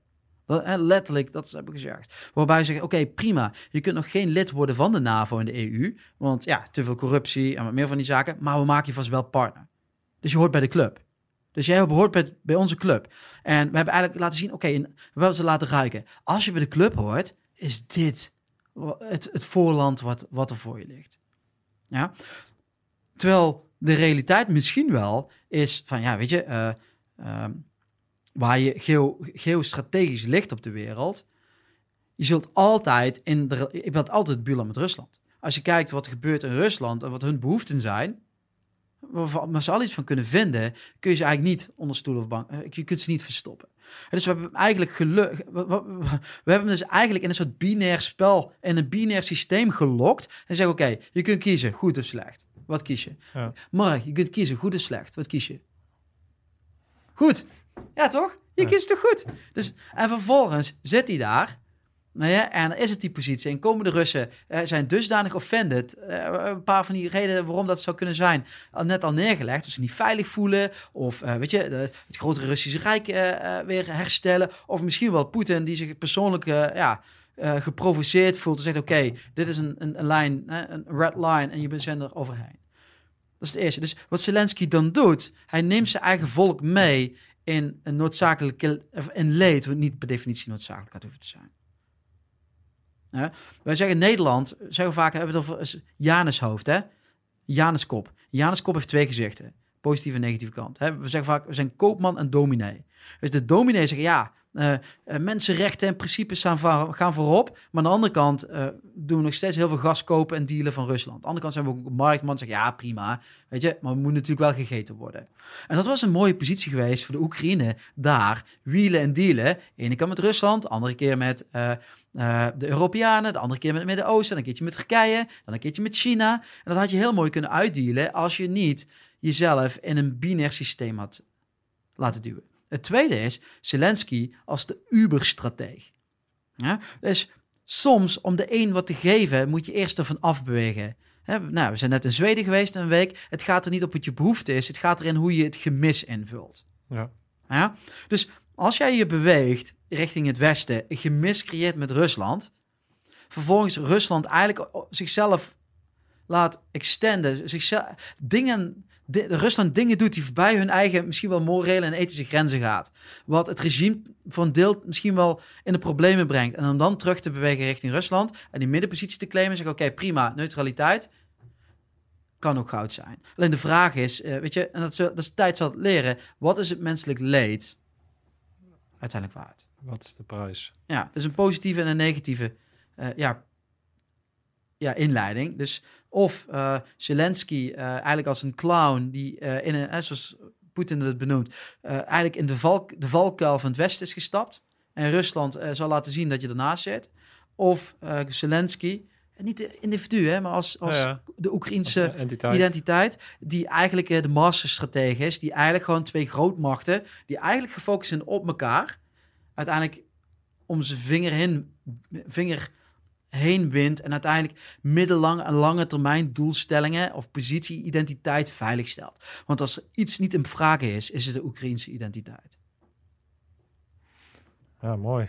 Letterlijk, dat hebben gezegd. Waarbij ze zeggen, oké, prima. Je kunt nog geen lid worden van de NAVO en de EU. Want ja, te veel corruptie en wat meer van die zaken. Maar we maken je vast wel partner. Dus je hoort bij de club. Dus jij behoort bij, onze club. En we hebben eigenlijk laten zien, oké, we hebben ze laten ruiken. Als je bij de club hoort, is dit het, het voorland wat, wat er voor je ligt. Ja? Terwijl de realiteit misschien wel is van, ja, weet je, eh, ehm, waar je geo, geostrategisch ligt op de wereld, je zult altijd in de, je bent altijd buurland met Rusland. Als je kijkt wat er gebeurt in Rusland en wat hun behoeften zijn, we ze al iets van kunnen vinden, kun je ze eigenlijk niet onder stoel of bank, eh, je kunt ze niet verstoppen. En Dus we hebben eigenlijk geluk, we, we- we- we hebben dus eigenlijk in een soort binair spel, in een binair systeem gelokt en zeggen, oké, je kunt kiezen, goed of slecht. Wat kies je? Ja. Maar je kunt kiezen, goed of slecht. Wat kies je? Goed. Ja, toch? Je kiest toch goed? Dus, en vervolgens zit hij daar. Ja, en dan is het die positie. En komen de Russen eh, zijn dusdanig offended. eh, een paar van die redenen waarom dat zou kunnen zijn, al net al neergelegd. Dat ze niet veilig voelen. Of eh, weet je, de- het grotere Russische Rijk weer herstellen. Of misschien wel Poetin die zich persoonlijk ja, geprovoceerd voelt. En zegt, oké, dit is een, een, een lijn, een red line. En je bent er overheen. Dat is het eerste. Dus wat Zelensky dan doet, hij neemt zijn eigen volk mee in een noodzakelijke in leed, wat niet per definitie noodzakelijk had hoeven te zijn. Ja? Wij zeggen Nederland, zeggen we vaak, hebben we het over Janushoofd, hè? Januskop. Januskop heeft twee gezichten, positieve en negatieve kant. Hè? We zeggen vaak, we zijn koopman en dominee. Dus de dominee zegt, ja, eh, eh, mensenrechten en principes gaan voorop. Maar aan de andere kant eh, doen we nog steeds heel veel gas kopen en dealen van Rusland. Aan de andere kant zijn we ook een marktman. Zeggen ja, prima. Weet je, maar we moeten natuurlijk wel gegeten worden. En dat was een mooie positie geweest voor de Oekraïne. Daar wielen en dealen. Ene keer met Rusland, de andere keer met de Europeanen. De andere keer met het Midden-Oosten. Dan een keertje met Turkije. Dan een keertje met China. En dat had je heel mooi kunnen uitdealen als je niet jezelf in een binair systeem had laten duwen. Het tweede is Zelensky als de Uber-strateeg. Ja? Dus soms om de een wat te geven, moet je eerst ervan afbewegen. Hè, nou, we zijn net in Zweden geweest een week. Het gaat er niet op wat je behoefte is. Het gaat erin hoe je het gemis invult. Ja. Ja? Dus als jij je beweegt richting het westen, een gemis creëert met Rusland, vervolgens Rusland eigenlijk zichzelf laat extenden, zichzelf, dingen di- Rusland dingen doet die voorbij hun eigen, misschien wel morele en ethische grenzen gaat. Wat het regime van deel misschien wel in de problemen brengt. En om dan terug te bewegen richting Rusland en die middenpositie te claimen. Zeggen, oké, prima, neutraliteit kan ook goud zijn. Alleen de vraag is, eh, weet je, en dat is, dat is tijd zal het leren. Wat is het menselijk leed uiteindelijk waard? Wat is de prijs? Ja, dus een positieve en een negatieve eh, ja, ja, inleiding. Dus of eh, Zelensky eh, eigenlijk als een clown die eh, in een, eh, zoals Poetin het benoemt, eigenlijk in de, valk, de valkuil van het Westen is gestapt. En Rusland zal laten zien dat je ernaast zit. Of Zelensky, en niet de individu, hè, maar als, als Ja, ja. de Oekraïnse entiteit. identiteit, die eigenlijk de masterstratege is, die eigenlijk gewoon twee grootmachten, die eigenlijk gefocust zijn op elkaar, uiteindelijk om zijn vinger heen, vinger heen wint en uiteindelijk middellange en lange termijn doelstellingen of positie, identiteit veiligstelt. Want als er iets niet in vraag is, is het de Oekraïnse identiteit. Ja, mooi.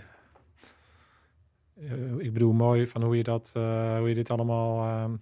Eh, ik bedoel, mooi van hoe je, dat, eh, hoe je dit allemaal eh,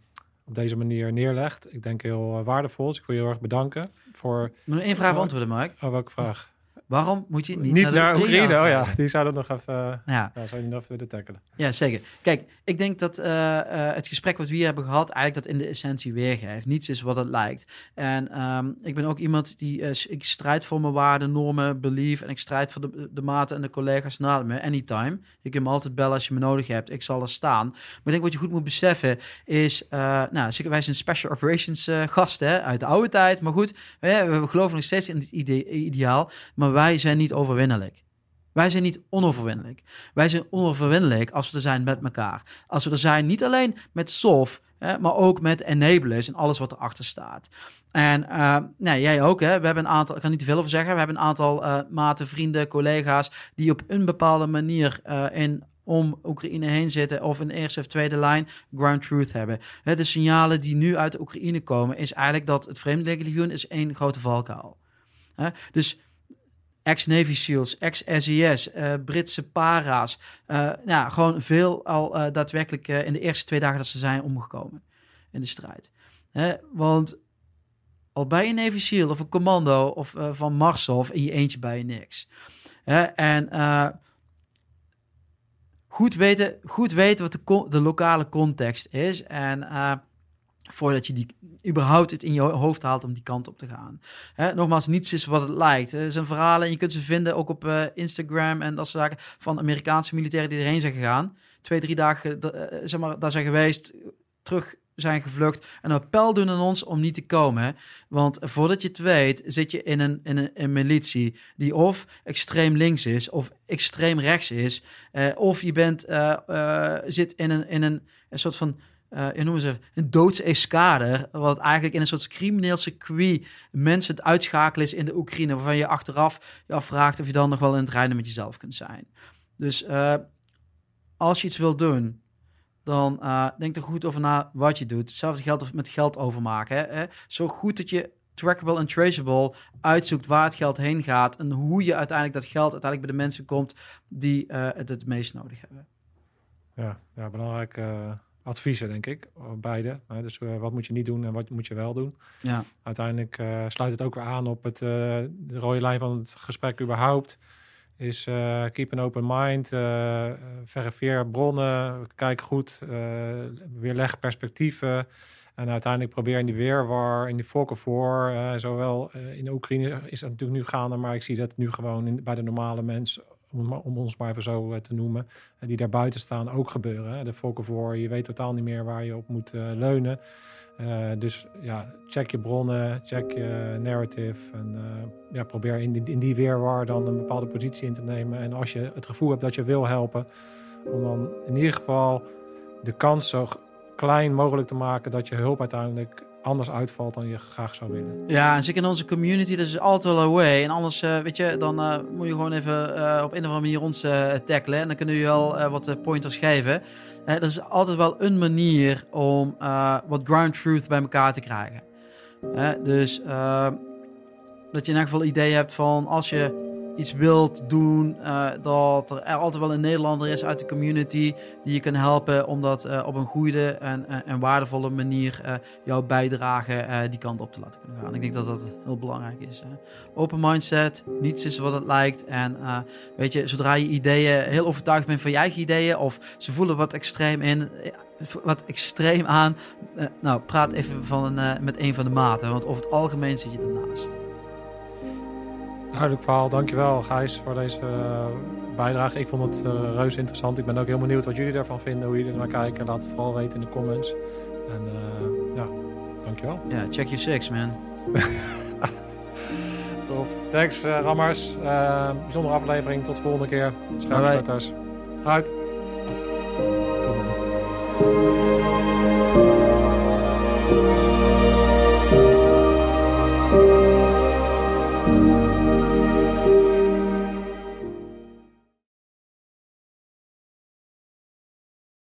op deze manier neerlegt. Ik denk heel eh, waardevol. Dus ik wil je heel erg bedanken voor... Ik één vraag Ja. beantwoorden, Mark? Oh, welke vraag? Waarom moet je niet, Niet, naar naar Oekraïne Oekraïne. Oh ja, die zouden nog even... Ja. ja, zou je nog even willen tackelen. Ja, zeker. Kijk, ik denk dat eh, eh, het gesprek wat we hier hebben gehad, eigenlijk dat in de essentie weergeeft. Niets is wat het lijkt. En ehm, ik ben ook iemand die, eh, ik strijd voor mijn waarden, normen, belief. En ik strijd voor de, de maten en de collega's na me, anytime. Je kunt me altijd bellen als je me nodig hebt. Ik zal er staan. Maar ik denk wat je goed moet beseffen is, nou, zeker wij zijn special operations gasten uit de oude tijd. Maar goed, we, we geloven nog steeds in het ide- ideaal. Maar wij zijn niet overwinnelijk. Wij zijn niet onoverwinnelijk. Wij zijn onoverwinnelijk als we er zijn met elkaar. Als we er zijn niet alleen met SOF, hè, maar ook met enablers en alles wat erachter staat. En eh, nee, jij ook, hè? We hebben een aantal, ik kan niet te veel over zeggen, we hebben een aantal eh, maten, vrienden, collega's die op een bepaalde manier eh, in om Oekraïne heen zitten of een eerste of tweede lijn ground truth hebben. De signalen die nu uit de Oekraïne komen is eigenlijk dat het Vreemdelingenlegioen is één grote valkuil. Hè? Dus ex-Navy SEALs, ex-SES, eh, Britse para's. eh, ja, gewoon veel al eh, daadwerkelijk in de eerste twee dagen dat ze zijn omgekomen in de strijd. Want al bij een Navy SEAL of een commando of van Marsov in je eentje bij je niks. En goed, weten, goed weten wat de, de lokale context is. En voordat je die überhaupt het in je ho- hoofd haalt om die kant op te gaan. Hè, nogmaals, niets is wat het lijkt. Er zijn verhalen en je kunt ze vinden ook op eh, Instagram en dat soort zaken van Amerikaanse militairen die erheen zijn gegaan. Twee, drie dagen eh, zeg maar, daar zijn geweest, terug zijn gevlucht en een appel doen aan ons om niet te komen. Want voordat je het weet, zit je in een, in een, een militie die of extreem links is of extreem rechts is. eh, of je bent, zit in een, in een, een soort van je noemen ze een doodseskader, wat eigenlijk in een soort crimineel circuit mensen het uitschakelen is in de Oekraïne, waarvan je achteraf je afvraagt of je dan nog wel in het rijden met jezelf kunt zijn. Dus eh, als je iets wil doen, dan eh, denk er goed over na wat je doet. Hetzelfde geldt met geld overmaken. Hè? hè. Zo goed dat je trackable en traceable uitzoekt waar het geld heen gaat en hoe je uiteindelijk dat geld uiteindelijk bij de mensen komt die het het meest nodig hebben. Ja, ja belangrijke eh, adviezen, denk ik. eh, Beide. Dus eh, wat moet je niet doen en wat moet je wel doen. Ja. Uiteindelijk eh, sluit het ook weer aan op het, de rode lijn van het gesprek überhaupt. Is keep an open mind, verifieer bronnen, kijk goed, weerleg perspectieven. En uiteindelijk probeer in die weerwar, in die voor, uh, zowel in Oekraïne is dat natuurlijk nu gaande, maar ik zie dat nu gewoon in, bij de normale mensen, om, ons maar even zo eh, te noemen, eh, die daar buiten staan, ook gebeuren. De voor, je weet totaal niet meer waar je op moet eh, leunen. Dus ja, check je bronnen, check je narrative en ja, probeer in die, in die weerwar dan een bepaalde positie in te nemen. En als je het gevoel hebt dat je wil helpen, om dan in ieder geval de kans zo klein mogelijk te maken dat je hulp uiteindelijk anders uitvalt dan je graag zou willen. Ja, en zeker in onze community, dat is altijd wel een way. En anders, uh, weet je, dan uh, moet je gewoon even uh, op een of andere manier ons tackelen. En dan kunnen we je wel wat pointers geven. dat is altijd wel een manier om wat ground truth bij elkaar te krijgen. dus dat je in elk geval idee hebt van als je iets wilt doen, eh, dat er, altijd wel een Nederlander is uit de community die je kan helpen om dat eh, op een goede en, en, en waardevolle manier eh, jouw bijdrage eh, die kant op te laten kunnen gaan. Ik denk dat dat heel belangrijk is. hè. Open mindset, niets is wat het lijkt. En eh, weet je, zodra je ideeën heel overtuigd bent van je eigen ideeën of ze voelen wat extreem in, eh, wat extreem aan, eh, nou praat even van, eh, met een van de maten, want over het algemeen zit je ernaast. Duidelijk verhaal. Dankjewel Gijs voor deze eh, bijdrage. Ik vond het eh, reuze interessant. Ik ben ook heel benieuwd wat jullie daarvan vinden, hoe jullie er naar kijken. Laat het vooral weten in de comments. En eh, ja, dankjewel. Ja, yeah, check your six, man. Top. Thanks, Rammers. bijzondere aflevering. Tot de volgende keer. Schuifsluiters. Uit.